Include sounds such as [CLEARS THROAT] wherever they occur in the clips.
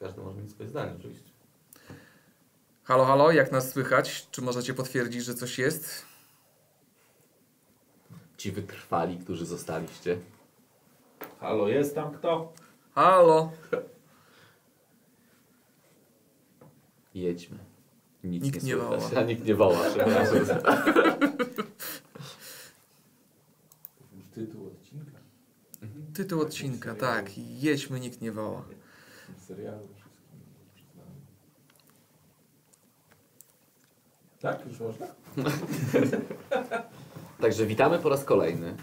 Każdy może mieć swoje zdanie oczywiście. Halo, halo, jak nas słychać? Czy możecie potwierdzić, że coś jest? Ci wytrwali, którzy zostaliście. Halo, jest tam kto? Halo! Jedźmy. Nic Nikt nie słychać. woła. A nikt nie woła, przepraszam. Tytuł odcinka. Tytuł odcinka, tak. Jedźmy, nikt nie woła. Serialu wszystkim. Tak, już można? [LAUGHS] Także witamy po raz kolejny.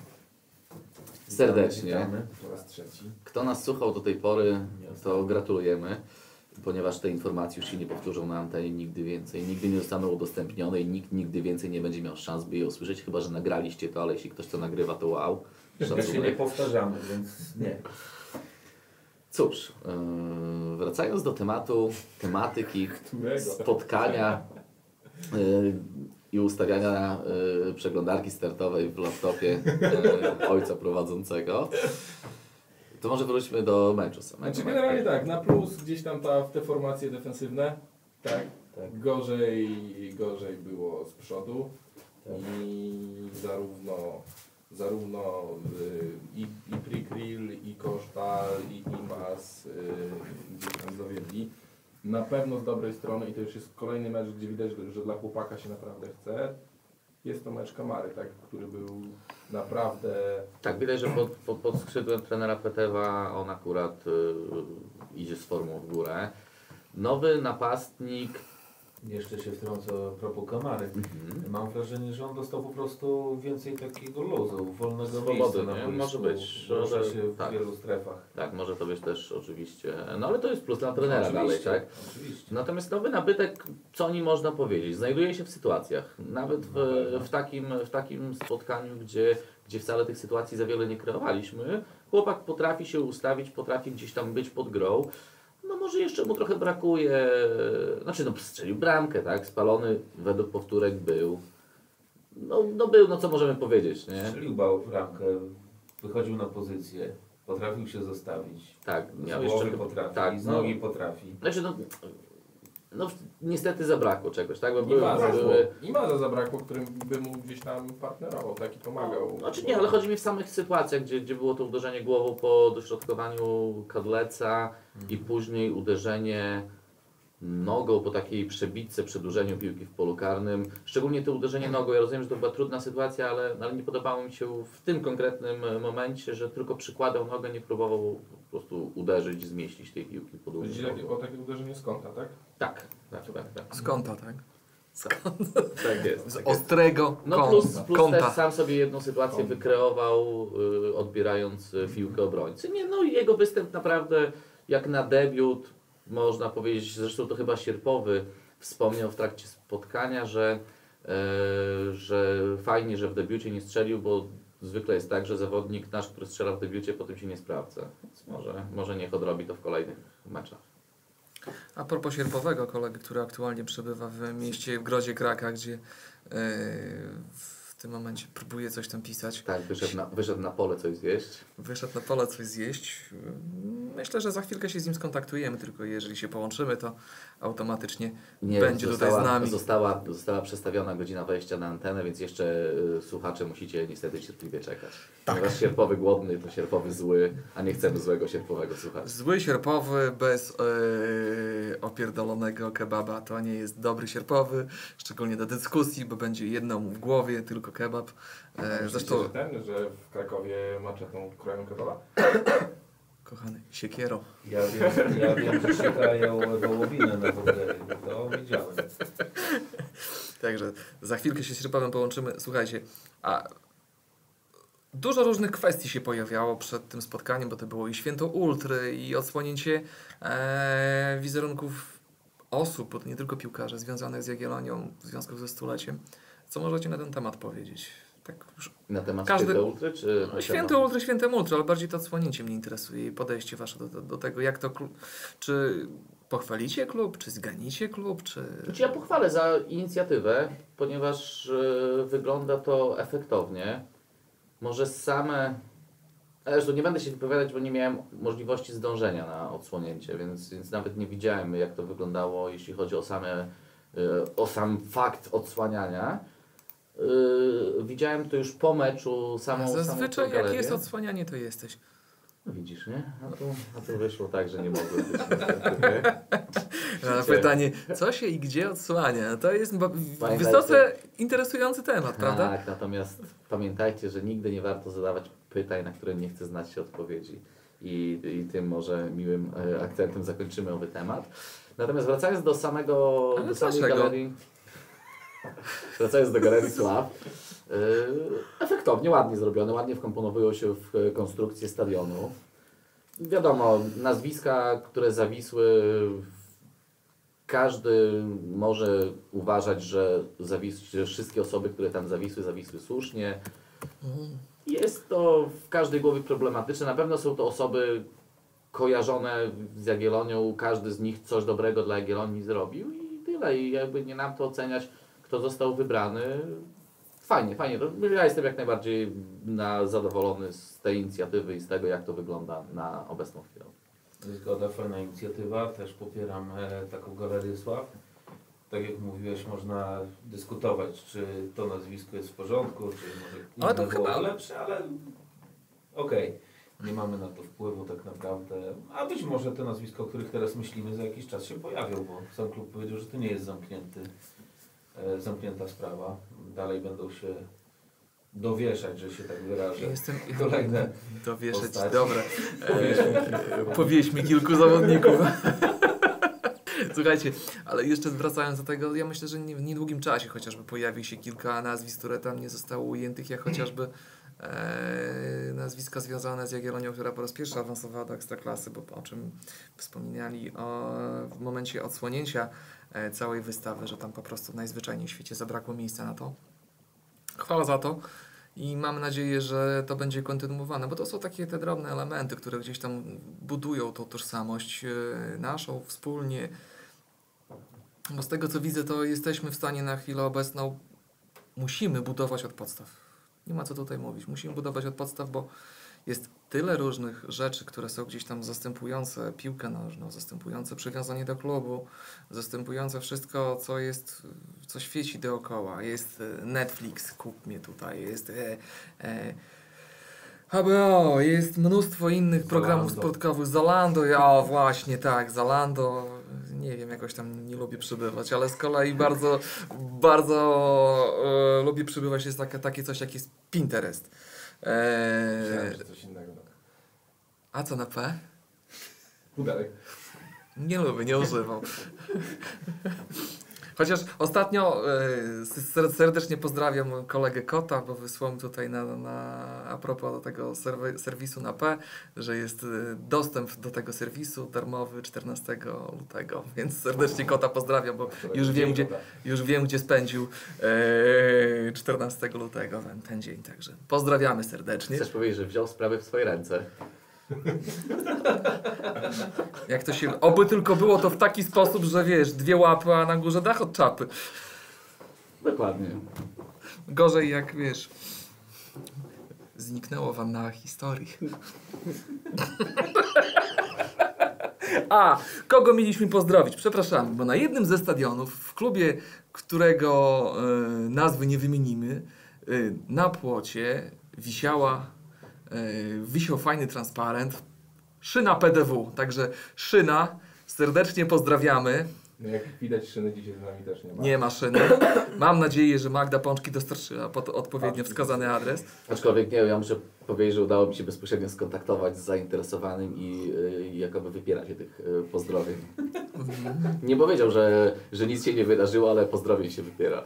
Serdecznie. Witamy po raz trzeci. Kto nas słuchał do tej pory, to gratulujemy, ponieważ te informacje już się nie powtórzą na antenie nigdy więcej, nigdy nie zostaną udostępnione i nikt nigdy więcej nie będzie miał szans, by je usłyszeć, chyba że nagraliście to, ale jeśli ktoś to nagrywa, to wow. My się nie Szacunek. powtarzamy, więc nie. Cóż, yy, wracając do tematu, tematyki spotkania yy, i ustawiania yy, przeglądarki startowej w laptopie ojca prowadzącego, to może wróćmy do meczu samego. Znaczy generalnie tak, na plus gdzieś tam ta, te formacje defensywne, tak? Tak. Gorzej, gorzej było z przodu i zarówno zarówno y, i, i Prikryl, i Kosztal, i Imas y, gdzieś tam dowiedli. Na pewno z dobrej strony i to już jest kolejny mecz, gdzie widać, że dla chłopaka się naprawdę chce. Jest to mecz Kamary, tak, który był naprawdę Tak, widać, że pod, pod, pod skrzydłem trenera Petewa on akurat y, idzie z formą w górę. Nowy napastnik. Jeszcze się wtrącę a propos Kamary. Mhm. Mam wrażenie, że on dostał po prostu więcej takiego luzu, wolnego Swobody, miejsca na nie? boisku. Może być, może- się w tak. wielu strefach. Tak, może to być też oczywiście. No ale to jest plus dla trenera dalej, Oczywiście, tak? Oczywiście. Natomiast nowy nabytek, co o nim można powiedzieć? Znajduje się w sytuacjach. Nawet w, w, takim, w takim spotkaniu, gdzie, gdzie wcale tych sytuacji za wiele nie kreowaliśmy, chłopak potrafi się ustawić, potrafi gdzieś tam być pod grą. No może jeszcze mu trochę brakuje, znaczy no strzelił bramkę, tak? Spalony według powtórek był. No, no był, no co możemy powiedzieć, nie? Strzelił bał w ramkę, wychodził na pozycję, potrafił się zostawić. Tak, miał jeszcze... potrafi, tak, z no. nogi potrafi. Znaczy no, no niestety zabrakło czegoś, tak? Bo I były, Maza, były, i Maza zabrakło, którym by mu gdzieś tam partnerował, tak i pomagał. Znaczy nie, ale chodzi mi w samych sytuacjach, gdzie, gdzie było to uderzenie głową po dośrodkowaniu Kadleca i później uderzenie nogą po takiej przebitce, przedłużeniu piłki w polu karnym. Szczególnie to uderzenie nogą. Ja rozumiem, że to była trudna sytuacja, ale, ale nie podobało mi się w tym konkretnym momencie, że tylko przykładał nogę, nie próbował po prostu uderzyć, zmieścić tej piłki pod Chodzi o takie uderzenie z kąta, tak? Tak, tak, tak, tak. Z kąta, tak? Tak jest. Z tak jest. ostrego No kąta. plus, plus kąta. też sam sobie jedną sytuację wykreował, y, odbierając y, piłkę obrońcy. Nie, no i jego występ naprawdę jak na debiut, można powiedzieć, zresztą to chyba Sierpowy wspomniał w trakcie spotkania, że, e, że fajnie, że w debiucie nie strzelił, bo zwykle jest tak, że zawodnik nasz, który strzela w debiucie, potem się nie sprawdza. Więc może, może niech odrobi to w kolejnych meczach. A propos sierpowego kolegi, który aktualnie przebywa w mieście w Grodzie Kraka, gdzie yy, w tym momencie próbuje coś tam pisać. Tak, wyszedł na, wyszedł na pole coś zjeść. Wyszedł na pole coś zjeść. Myślę, że za chwilkę się z nim skontaktujemy, tylko jeżeli się połączymy, to automatycznie Nie, będzie została, tutaj z nami. Została, została przestawiona godzina wejścia na antenę, więc jeszcze y, słuchacze musicie niestety cierpliwie czekać. Tak. Ponieważ sierpowy głodny to sierpowy zły, a nie chcemy złego sierpowego słuchać. Zły sierpowy bez yy, opierdolonego kebaba to nie jest dobry sierpowy, szczególnie do dyskusji, bo będzie jedno mu w głowie, tylko kebab. E, Myślicie, zresztą, że ten, że w Krakowie maczetą kroją kebaba? Kochany, siekiero. Ja wiem, ja wiem że siekają wołowinę na burgery, to widziałem. Także za chwilkę się z Sierpowem połączymy. Słuchajcie, a dużo różnych kwestii się pojawiało przed tym spotkaniem, bo to było i święto ultry, i odsłonięcie e, wizerunków osób, bo to nie tylko piłkarze, związanych z Jagiellonią w związku ze stuleciem. Co możecie na ten temat powiedzieć? Tak już Na temat Każdy- Święty Ultry, czy... no, święto ultry, święte ultry, ale bardziej to odsłonięcie mnie interesuje i podejście wasze do, do, do tego, jak to klub, czy pochwalicie klub, czy zganicie klub, czy... Znaczy ja pochwalę za inicjatywę, ponieważ y, wygląda to efektownie. Może same zresztą nie będę się wypowiadać, bo nie miałem możliwości zdążenia na odsłonięcie, więc, więc nawet nie widziałem jak to wyglądało, jeśli chodzi o same, y, o sam fakt odsłaniania. Y, Widziałem to już po meczu samą samą Zazwyczaj tą jak jest odsłanianie, to jesteś. No widzisz, nie? A tu, a tu wyszło tak, że nie mogłem być. Na [LAUGHS] pytanie, co się i gdzie odsłania? To jest Pamiętajcie- wysoce interesujący temat, prawda? Tak, natomiast pamiętajcie, że nigdy nie warto zadawać pytań, na które nie chce znać się odpowiedzi. I, i tym może miłym e, akcentem zakończymy owy temat. Natomiast wracając do samego Ale do samej galerii. Wracając do galerii Sław. e, efektownie, ładnie zrobione, ładnie wkomponowują się w konstrukcję stadionu. Wiadomo, nazwiska, które zawisły, każdy może uważać, że, zawis, że wszystkie osoby, które tam zawisły, zawisły słusznie. Jest to w każdej głowie problematyczne. Na pewno są to osoby kojarzone z Jagiellonią. Każdy z nich coś dobrego dla Jagiellonii zrobił i tyle. I jakby nie nam to oceniać, kto został wybrany. Fajnie, fajnie. Ja jestem jak najbardziej na, zadowolony z tej inicjatywy i z tego, jak to wygląda na obecną chwilę. Zgoda, fajna inicjatywa. Też popieram e, taką galerię sław. Tak jak mówiłeś, można dyskutować, czy to nazwisko jest w porządku, czy może Ale to chyba- lepsze, ale okej. Nie mamy na to wpływu tak naprawdę. A być może te nazwiska, o których teraz myślimy, za jakiś czas się pojawią, bo sam klub powiedział, że to nie jest zamknięty, zamknięta sprawa. Dalej będą się dowieszać, że się tak wyrażę. Jestem [LAUGHS] Kolejne dowieszać. postaci. Dobra. E, powieśmy [LAUGHS] kilku zawodników. [LAUGHS] Słuchajcie, ale jeszcze wracając do tego, ja myślę, że w niedługim czasie chociażby pojawi się kilka nazwisk, które tam nie zostały ujętych, jak chociażby e, nazwiska związane z Jagiellonią, która po raz pierwszy awansowała do Ekstraklasy, bo o czym wspominali o, w momencie odsłonięcia e, całej wystawy, że tam po prostu najzwyczajniej w świecie zabrakło miejsca na to. Chwała za to. I mam nadzieję, że to będzie kontynuowane, bo to są takie te drobne elementy, które gdzieś tam budują tą tożsamość e, naszą wspólnie. Bo z tego co widzę, to jesteśmy w stanie na chwilę obecną, musimy budować od podstaw. Nie ma co tutaj mówić. Musimy budować od podstaw, bo jest tyle różnych rzeczy, które są gdzieś tam zastępujące piłkę nożną, zastępujące przywiązanie do klubu, zastępujące wszystko, co jest, co świeci dookoła. Jest e, Netflix, kup mnie tutaj, jest e, e, HBO, jest mnóstwo innych programów Zalando. sportowych, Zalando, ja o, właśnie tak, Zalando, nie wiem, jakoś tam nie lubię przybywać, ale z kolei bardzo, bardzo e, lubię przybywać, jest takie, takie coś jak jest Pinterest. Myślałem, E, że coś innego. A co na P? Pudelek. Nie lubię, nie używam. Chociaż ostatnio e, ser- serdecznie pozdrawiam kolegę Kota, bo wysłał mi tutaj na, na, a propos do tego serwi- serwisu na P, że jest e, dostęp do tego serwisu darmowy 14 lutego, więc serdecznie Kota pozdrawiam, bo już wiem, gdzie, już wiem, gdzie spędził e, 14 lutego ten, ten dzień, także pozdrawiamy serdecznie. Chcesz powiedzieć, że wziął sprawę w swoje ręce. Jak to się. Oby tylko było to w taki sposób, że wiesz, dwie łapy, a na górze dach od czapy. Dokładnie. Gorzej jak wiesz. Zniknęło wam na historii. A, kogo mieliśmy pozdrowić? Przepraszamy, bo na jednym ze stadionów, w klubie, którego e, nazwy nie wymienimy, e, na płocie wisiała, wisiał fajny transparent, szyna PDW. Także szyna, serdecznie pozdrawiamy. No jak widać szyny dzisiaj z nami też nie ma. Nie ma szyny. Mam nadzieję, że Magda Pączki dostarczyła pod odpowiednio wskazany adres. Aczkolwiek nie, ja muszę powiedzieć, że udało mi się bezpośrednio skontaktować z zainteresowanym i y, jakoby wypiera się tych y, pozdrowień. Nie powiedział, że, że nic się nie wydarzyło, ale pozdrowień się wypiera.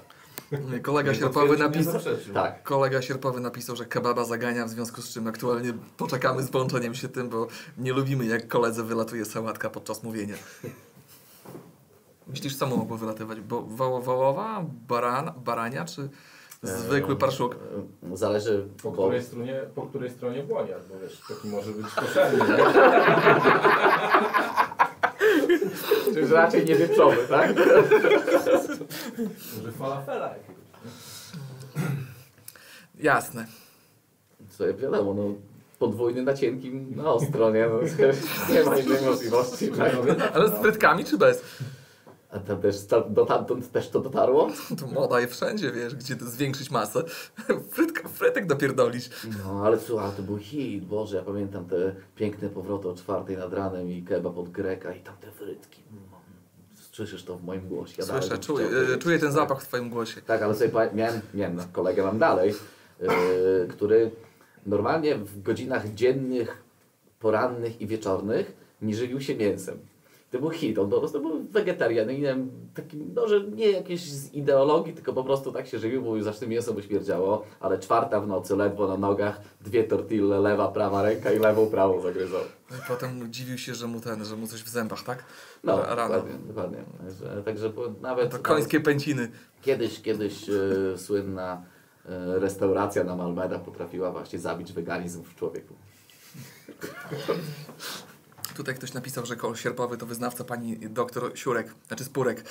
[LAUGHS] Kolega sierpowy napisał. Tak. Kolega sierpowy napisał, że kebaba zagania, w związku z czym aktualnie poczekamy z połączeniem się tym, bo nie lubimy jak koledze wylatuje sałatka podczas mówienia. Myślisz, co mogło wylatywać? Bo, woło, wołowa, baran, barania czy zwykły parszuk? Zależy, Po bo której stronie, po której stronie błonia, bo wiesz, taki może być koszelny, [LAUGHS] nie? Czyli raczej nie wieprzowy, tak? Może falafela jakiegoś. Jasne. Słuchaj, wiadomo, no, podwójny na cienkim, na ostro, nie? No, [LAUGHS] nie ma innej możliwości. Tak? Ale z frytkami czy bez? A tam też, tam, dotamtąd też to dotarło? To moda je wszędzie, wiesz, gdzie zwiększyć masę. [LAUGHS] Frytka, frytek dopierdolić. No, ale słuchaj, to był hit, Boże, ja pamiętam te piękne powroty o czwartej nad ranem i kebab od Greka i tam te frytki. Mm, Słyszysz to w moim głosie. Ja Słyszę, dalej czuję, czuję ten tak. zapach w twoim głosie. Tak, ale sobie miałem, miałem kolegę mam dalej, yy, który normalnie w godzinach dziennych, porannych i wieczornych nie żywił się mięsem. To był hit, on po prostu był wegetarianinem, takim, no, że nie jakieś z ideologii, tylko po prostu tak się żywił, bo już zawsze mięso mu śmierdziało, ale czwarta w nocy, ledwo na nogach, dwie tortille, lewa, prawa ręka i lewą, prawą zagryzał. No i potem dziwił się, że mu ten, że mu coś w zębach, tak? No, Ra- rano. dokładnie, dokładnie. Także, także nawet... To końskie pęciny. Kiedyś, kiedyś e, słynna e, restauracja na Malmeda potrafiła właśnie zabić weganizm w człowieku. Tutaj ktoś napisał, że koło sierpowy to wyznawca pani doktor Siurek, znaczy Spurek. [LAUGHS]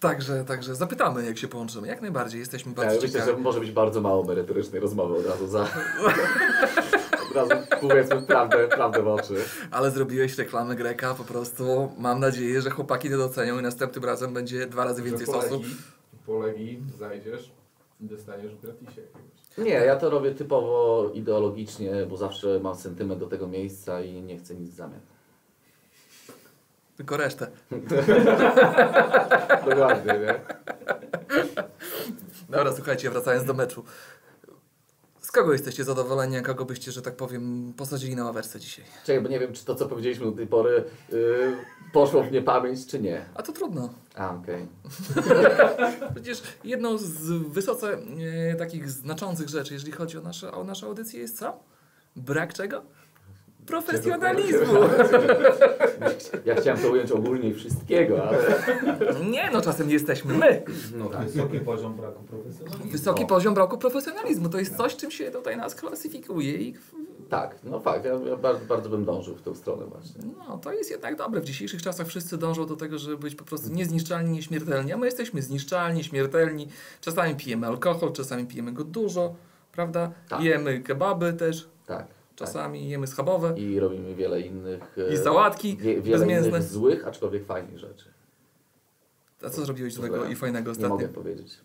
Także, także zapytamy, jak się połączymy. Jak najbardziej, jesteśmy Ja bardzo myślę, ciekawi. że może być bardzo mało merytorycznej rozmowy od razu za... [LAUGHS] od razu powiedzmy prawdę, prawdę w oczy. Ale zrobiłeś reklamę Greka, po prostu mam nadzieję, że chłopaki to docenią i następnym razem będzie dwa razy więcej Że sosu. polegi, polegi zajdziesz i dostaniesz w gratisie. Nie, ja to robię typowo ideologicznie, bo zawsze mam sentyment do tego miejsca i nie chcę nic w zamian. Tylko resztę. [LAUGHS] Dokładnie, nie? Dobra, słuchajcie, wracając do meczu. Kogo jesteście zadowoleni, a kogo byście, że tak powiem, posadzili na ławeczce dzisiaj? Czekaj, bo nie wiem, czy to, co powiedzieliśmy do tej pory, yy, poszło w niepamięć, czy nie. A to trudno. A, okej. [LAUGHS] Przecież jedną z wysoce e, takich znaczących rzeczy, jeżeli chodzi o nasze, o naszą audycję, jest co? Brak czego? Profesjonalizmu. Ja chciałem to ująć ogólnie i wszystkiego, ale... Nie, no czasem jesteśmy my. No tak. Wysoki poziom braku profesjonalizmu. Wysoki No. poziom braku profesjonalizmu. To jest coś, czym się tutaj nas klasyfikuje i Tak, no fakt, ja, ja bardzo, bardzo bym dążył w tę stronę właśnie. no, to jest jednak dobre. W dzisiejszych czasach wszyscy dążą do tego, żeby być po prostu niezniszczalni, nieśmiertelni, a my jesteśmy zniszczalni, śmiertelni. Czasami pijemy alkohol, czasami pijemy go dużo, prawda? Tak. Jemy kebaby też, Tak. Czasami jemy schabowe tak. I robimy wiele innych... e, i sałatki Wie, wiele innych złych, aczkolwiek fajnych rzeczy. A co zrobiłeś złego i fajnego Nie ostatnio? mogę powiedzieć.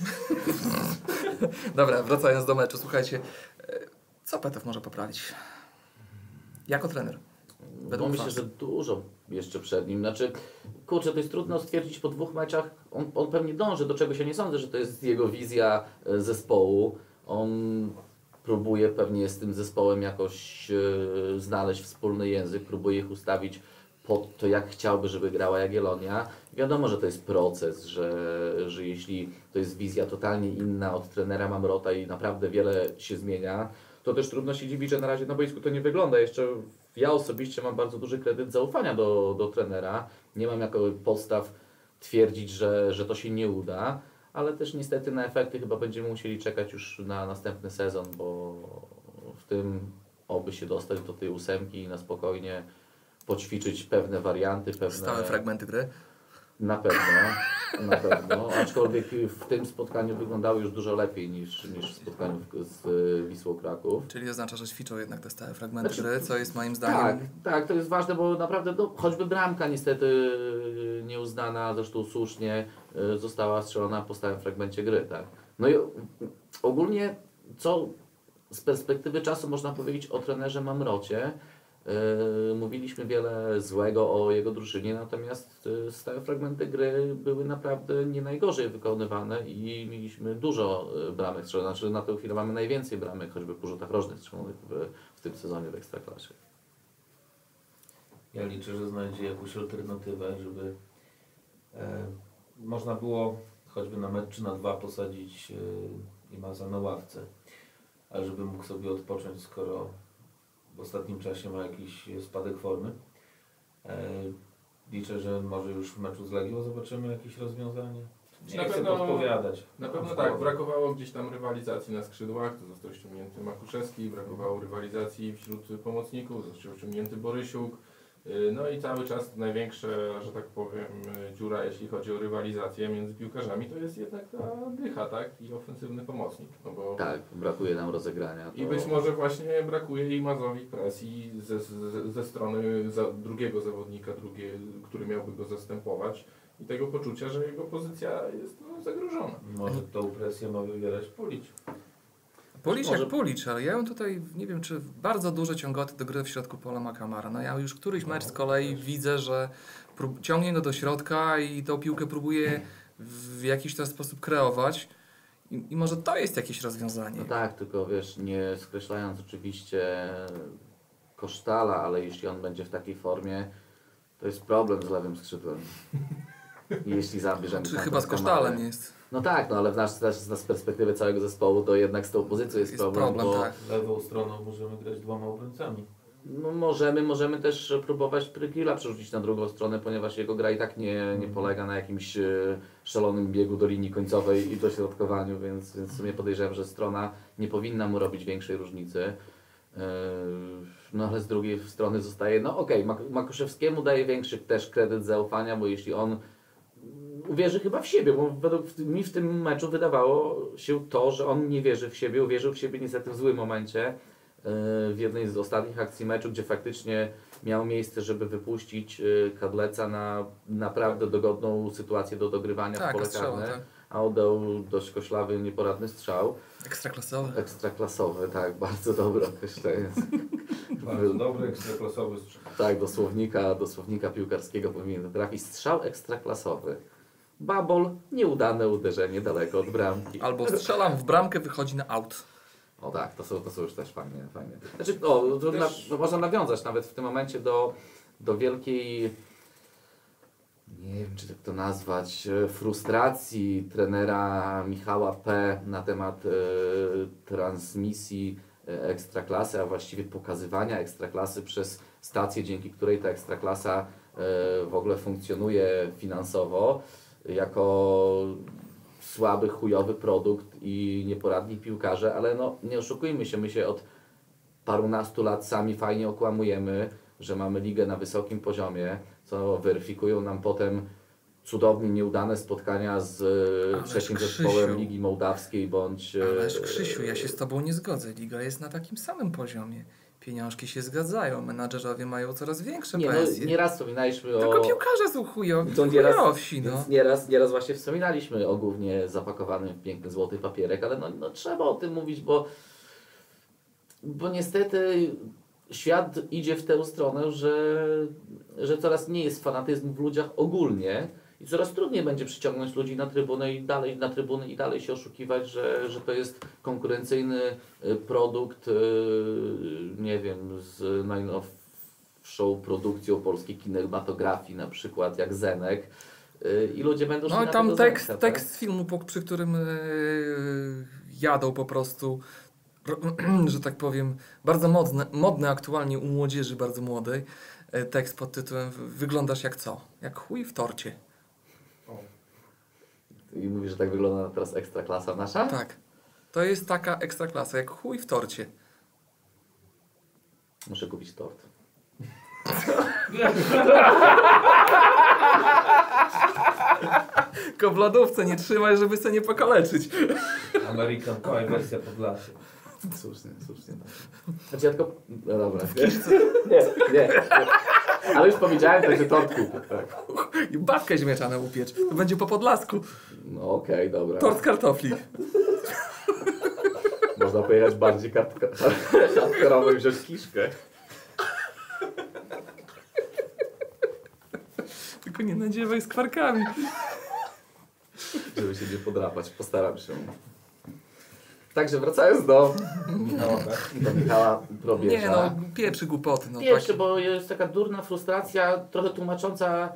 [LAUGHS] Dobra, wracając do meczu, słuchajcie, e, co Petew może poprawić? Jako trener. No Według myślę, was. że dużo jeszcze przed nim. Znaczy, kurczę, to jest trudno stwierdzić po dwóch meczach. On, on pewnie dąży do czegoś. Ja nie sądzę, że to jest jego wizja e, zespołu. On próbuje pewnie z tym zespołem jakoś e, znaleźć wspólny język, próbuje ich ustawić pod to, jak chciałby, żeby grała Jagiellonia. Wiadomo, że to jest proces, że, że jeśli to jest wizja totalnie inna od trenera Mamrota i naprawdę wiele się zmienia, to też trudno się dziwić, że na razie na boisku to nie wygląda. Jeszcze ja osobiście mam bardzo duży kredyt zaufania do, do trenera. Nie mam jako podstaw twierdzić, że, że to się nie uda, ale też niestety na efekty chyba będziemy musieli czekać już na następny sezon, bo w tym oby się dostać do tej ósemki i na spokojnie poćwiczyć pewne warianty, pewne... Stałe fragmenty gry. Na pewno, na pewno. Aczkolwiek w tym spotkaniu wyglądały już dużo lepiej niż, niż w spotkaniu z y, Wisłą Kraków. Czyli oznacza, że ćwiczą jednak te stałe fragmenty Znaczy, gry, co jest moim Tak, zdaniem... tak, to jest ważne, bo naprawdę no, choćby bramka niestety y, nieuznana, zresztą słusznie, została strzelona po stałym fragmencie gry. Tak? No i ogólnie co z perspektywy czasu można powiedzieć o trenerze Mamrocie, Yy, mówiliśmy wiele złego o jego drużynie, natomiast yy, stałe fragmenty gry były naprawdę nie najgorzej wykonywane i mieliśmy dużo bramek strzelonych. Znaczy na tę chwilę mamy najwięcej bramek, choćby po rzutach rożnych strzelonych w, w tym sezonie w Ekstraklasie. Ja liczę, że znajdzie jakąś alternatywę, żeby e, można było choćby na mecz czy na dwa posadzić e, Imaza na ławce, ale żeby mógł sobie odpocząć, skoro w ostatnim czasie ma jakiś spadek formy. E, liczę, że może już w meczu z Legią zobaczymy jakieś rozwiązanie. Nie Na chcę pewno- podpowiadać. Na pewno tak, brakowało gdzieś tam rywalizacji na skrzydłach, to został ściągnięty Makuszewski, brakowało rywalizacji wśród pomocników, został ściągnięty Borysiuk, No i cały czas największa, że tak powiem, y, dziura, jeśli chodzi o rywalizację między piłkarzami, to jest jednak ta dycha, tak? I ofensywny pomocnik. No bo Tak, brakuje nam rozegrania. I To- być może właśnie brakuje Imazowi presji ze, ze, ze strony za, drugiego zawodnika, drugie, który miałby go zastępować i tego poczucia, że jego pozycja jest no, zagrożona. Może tą presję ma wywierać Pulić. Policz jak policz, ale ja ją tutaj, nie wiem, czy bardzo duże ciągoty do gry w środku pola Makamara. No ja już któryś mecz z kolei widzę, że ciągnie go do środka i tą piłkę próbuje w jakiś ten sposób kreować. I, I może to jest jakieś rozwiązanie. No tak, tylko wiesz, nie skreślając oczywiście Kosztala, ale jeśli on będzie w takiej formie, to jest problem z lewym skrzydłem. [LAUGHS] Jeśli zabierzemy Czy tam chyba z Kamarę- kosztalem jest? No tak, no ale w nas, też z perspektywy całego zespołu to jednak z tą pozycją jest, Jest problem, problem, bo tak. Lewą stroną możemy grać dwoma obrońcami. no możemy, możemy też próbować Prygila przerzucić na drugą stronę, ponieważ jego gra i tak nie, nie polega na jakimś e, szalonym biegu do linii końcowej i dośrodkowaniu, więc, więc w sumie podejrzewam, że strona nie powinna mu robić większej różnicy. E, No ale z drugiej strony zostaje, no okej, Mak- Makuszewskiemu daje większy też kredyt zaufania, bo jeśli on uwierzy chyba w siebie, bo według mi w tym meczu wydawało się to, że on nie wierzy w siebie, uwierzył w siebie niestety w złym momencie e, w jednej z ostatnich akcji meczu, gdzie faktycznie miał miejsce, żeby wypuścić e, Kadleca na naprawdę dogodną sytuację do dogrywania w Tak, pole strzała, karne, tak. a oddał dość koślawy, nieporadny strzał. Ekstraklasowe. Ekstraklasowy, tak, [LAUGHS] bardzo dobre określenie. [LAUGHS] Bardzo dobry, ekstraklasowy strzał. Tak, do słownika, do słownika piłkarskiego powinien trafić strzał ekstraklasowy. Babol, nieudane uderzenie daleko od bramki. Albo strzelam w bramkę, wychodzi na aut. O tak, to są, to są już też fajnie. fajnie. Znaczy, o, to na, można nawiązać nawet w tym momencie do, do wielkiej, nie wiem czy tak to nazwać, e, frustracji trenera Michała P. na temat e, transmisji e, ekstraklasy, a właściwie pokazywania ekstraklasy przez stację, dzięki której ta ekstraklasa e, w ogóle funkcjonuje finansowo jako słaby, chujowy produkt i nieporadni piłkarze, ale no nie oszukujmy się, my się od parunastu lat sami fajnie okłamujemy, że mamy ligę na wysokim poziomie, co weryfikują nam potem cudownie nieudane spotkania z e, Ależ trzecim Krzysiu. zespołem Ligi Mołdawskiej bądź... e, Ależ Krzysiu, ja się z Tobą nie zgodzę. Liga jest na takim samym poziomie. Pieniążki się zgadzają, menadżerowie mają coraz większe Nie, no, pensje. nieraz wspominaliśmy o... Tylko piłkarze są chujowi, To nieraz, chujowsi, no. nieraz, nieraz właśnie wspominaliśmy o głównie zapakowanym w piękny złoty papierek, ale no, no trzeba o tym mówić, bo, bo niestety świat idzie w tę stronę, że, że coraz mniej jest fanatyzmu w ludziach ogólnie i coraz trudniej będzie przyciągnąć ludzi na trybunę i dalej na trybuny i dalej się oszukiwać, że, że to jest konkurencyjny y, produkt, y, nie wiem, z najnowszą produkcją polskiej kinematografii, na przykład jak Zenek. Y, I ludzie będą No i tam tekst, Zenka, tak? tekst filmu, przy którym jadą po prostu, ro- [CLEARS THROAT] że tak powiem, bardzo modny, modny aktualnie u młodzieży bardzo młodej, tekst pod tytułem Wyglądasz jak co? Jak chuj w torcie. I mówisz, że tak wygląda teraz ekstra klasa nasza? Tak. To jest taka ekstraklasa, jak chuj w torcie. Muszę kupić tort. [LAUGHS] Tylko w lodówce nie trzymaj, żeby sobie nie pokaleczyć. American Pie wersja Podlasie. Słusznie, słusznie. Znaczy ja tylko... No dobra. Nie, nie, nie. Ale już powiedziałem, tak, że tort kupię. Tak. I babkę zmieszane upiecz. To będzie po podlasku. No okej, dobra. Tort kartofli. Można pojechać bardziej kartka- hardkorowo i wziąć kiszkę. Tylko nie nadziewaj z kwarkami. Żeby się nie podrapać. Postaram się. Także wracając do, Michała, tak? do Michała Probierza. Nie no, pieprzy głupoty. No, Pierwszy, tak. bo jest taka durna frustracja, trochę tłumacząca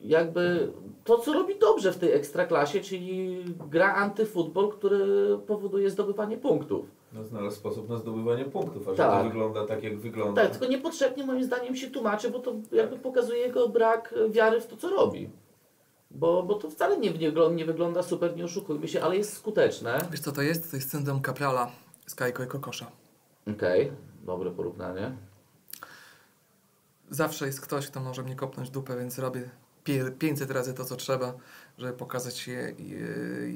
jakby to, co robi dobrze w tej ekstraklasie, czyli gra antyfutbol, który powoduje zdobywanie punktów. No, znalazł sposób na zdobywanie punktów, a że Tak. to wygląda tak, jak wygląda. Tak, tylko niepotrzebnie moim zdaniem się tłumaczy, bo to jakby pokazuje jego brak wiary w to, co robi. Bo, bo to wcale nie, nie, wygląda- super, nie oszukujmy się, ale jest skuteczne. Wiesz co to jest? To jest syndrom Kaprala z Kajko i Kokosza. Okej, dobre porównanie. zawsze jest ktoś, kto może mnie kopnąć dupę, więc robię pie- 500 razy to, co trzeba, żeby pokazać się, e,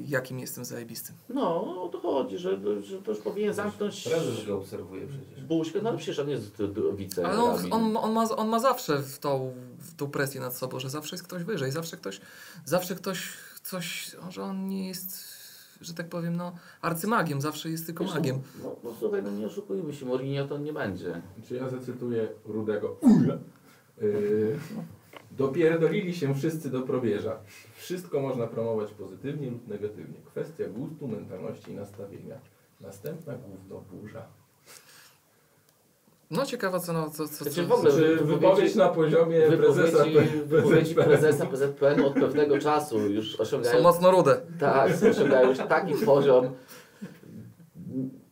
jakim jestem zajebistym. No, o to chodzi, że, że to już powinien zamknąć Prezes go obserwuje przecież. buźkę, no ale przecież on jest wice. Ale on, on, on, ma, on ma zawsze w tą, w tą presję nad sobą, że zawsze jest ktoś wyżej, zawsze ktoś, zawsze ktoś coś, że on nie jest, że tak powiem, no, arcymagiem, zawsze jest tylko magiem. No, no słuchaj, no nie oszukujmy się, Mourinho to nie będzie. Czy ja zacytuję Rudego? Yy, [LAUGHS] dopierdolili się wszyscy do probierza. Wszystko można promować pozytywnie lub negatywnie. Kwestia gustu, mentalności i nastawienia. Następna gówno burza. No ciekawa co, no, co, co, Znaczy co, w ogóle- Czy wypowiedź na poziomie prezesa Wypowiedzi, prezesa PZPN od pewnego czasu już są osiągają, mocno rude. tak, osiągają już taki poziom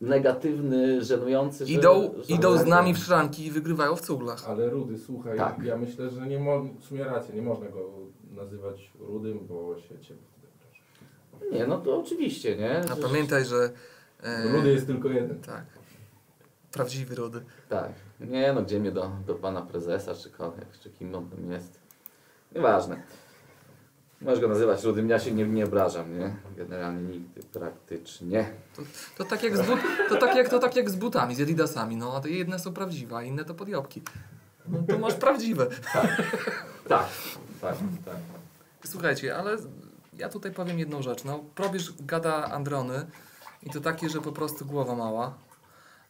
negatywny, żenujący, że... Idą, że idą z nami w szranki i wygrywają w cuglach. Ale Rudy, słuchaj, Tak. ja myślę, że nie mo- w sumie rację, nie można go nazywać Rudym, bo się obraża. Nie, no to oczywiście, nie? A Że- pamiętaj, że... e, Rudy jest tylko jeden. Tak. Prawdziwy rudy. Tak. Nie no, gdzie mnie do, do pana prezesa, czy kogoś, czy kim on tam jest. Nieważne. Możesz go nazywać rudym, ja się nie, nie obrażam, nie? Generalnie nigdy, praktycznie. To tak jak z, but, to tak jak, to tak jak z butami, z adidasami. No, a te jedne są prawdziwe, a inne to podjobki. No to masz prawdziwe. Tak, tak, tak. Słuchajcie, ale ja tutaj powiem jedną rzecz. No, probierz gada Androny i to takie, że po prostu głowa mała.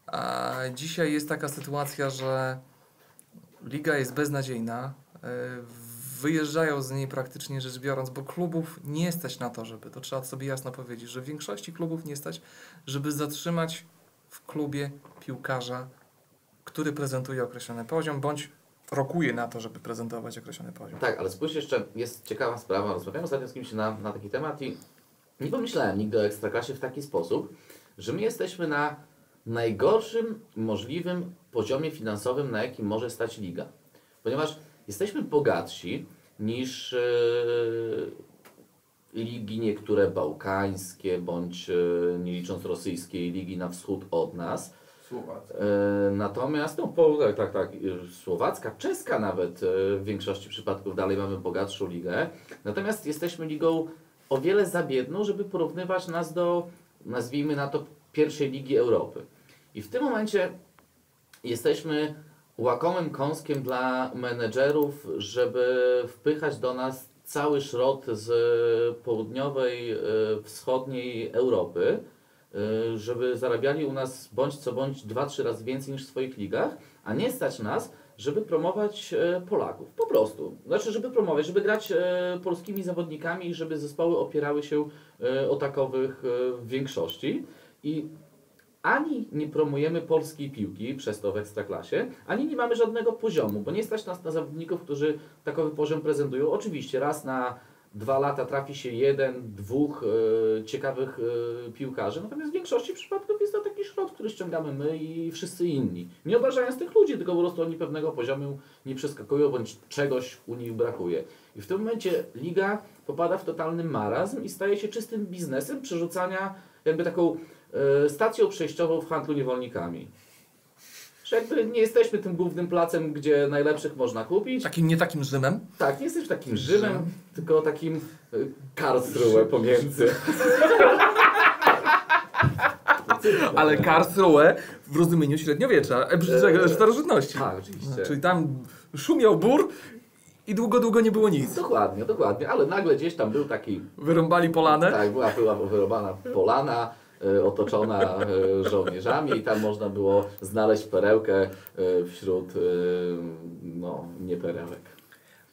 A dzisiaj jest taka sytuacja, że liga jest beznadziejna. E, Wyjeżdżają z niej praktycznie rzecz biorąc, bo klubów nie stać na to, żeby, to trzeba sobie jasno powiedzieć, że w większości klubów nie stać, żeby zatrzymać w klubie piłkarza, który prezentuje określony poziom, bądź rokuje na to, żeby prezentować określony poziom. Tak, ale spójrz jeszcze, jest ciekawa sprawa. Rozmawiałem ostatnio z kimś na, na taki temat i nie pomyślałem nigdy o Ekstraklasie w taki sposób, że my jesteśmy na najgorszym możliwym poziomie finansowym, na jakim może stać liga. Ponieważ jesteśmy bogatsi niż e, ligi niektóre bałkańskie, bądź e, nie licząc rosyjskiej ligi na wschód od nas. Słowacja. E, Natomiast, no po, tak, tak, tak, słowacka, czeska nawet w większości przypadków dalej mamy bogatszą ligę. Natomiast jesteśmy ligą o wiele za biedną, żeby porównywać nas do, nazwijmy na to, pierwszej ligi Europy. I w tym momencie jesteśmy łakomym kąskiem dla menedżerów, żeby wpychać do nas cały szrot z południowej, e, wschodniej Europy, e, żeby zarabiali u nas bądź co bądź 2-3 razy więcej niż w swoich ligach, a nie stać nas, żeby promować e, Polaków. Po prostu. Znaczy, żeby promować, żeby grać polskimi zawodnikami i żeby zespoły opierały się o takowych w większości. I ani nie promujemy polskiej piłki przez to w Ekstraklasie, ani nie mamy żadnego poziomu, bo nie stać nas na zawodników, którzy takowy poziom prezentują. Oczywiście raz na dwa lata trafi się jeden, dwóch e, ciekawych e, piłkarzy, natomiast w większości przypadków jest to taki szrot, który ściągamy my i wszyscy inni. Nie obrażając tych ludzi, tylko po prostu oni pewnego poziomu nie przeskakują, bądź czegoś u nich brakuje. I w tym momencie liga popada w totalny marazm i staje się czystym biznesem przerzucania jakby taką stacją przejściową w handlu niewolnikami. Że jakby nie jesteśmy tym głównym placem, gdzie najlepszych można kupić. Takim nie takim Rzymem. Tak, nie jesteśmy takim Rzymem, tylko takim e, Karlsruhe pomiędzy. [LAUGHS] Ale Karlsruhe w rozumieniu średniowiecza, e, Eee, e, starożytności. Tak, oczywiście. Czyli tam szumiał bór i długo, długo nie było nic. Dokładnie, dokładnie, ale nagle gdzieś tam był taki, Wyrąbali polanę. tak, była, była wyrobana polana, otoczona e, żołnierzami i tam można było znaleźć perełkę e, wśród, e, no, nie perełek.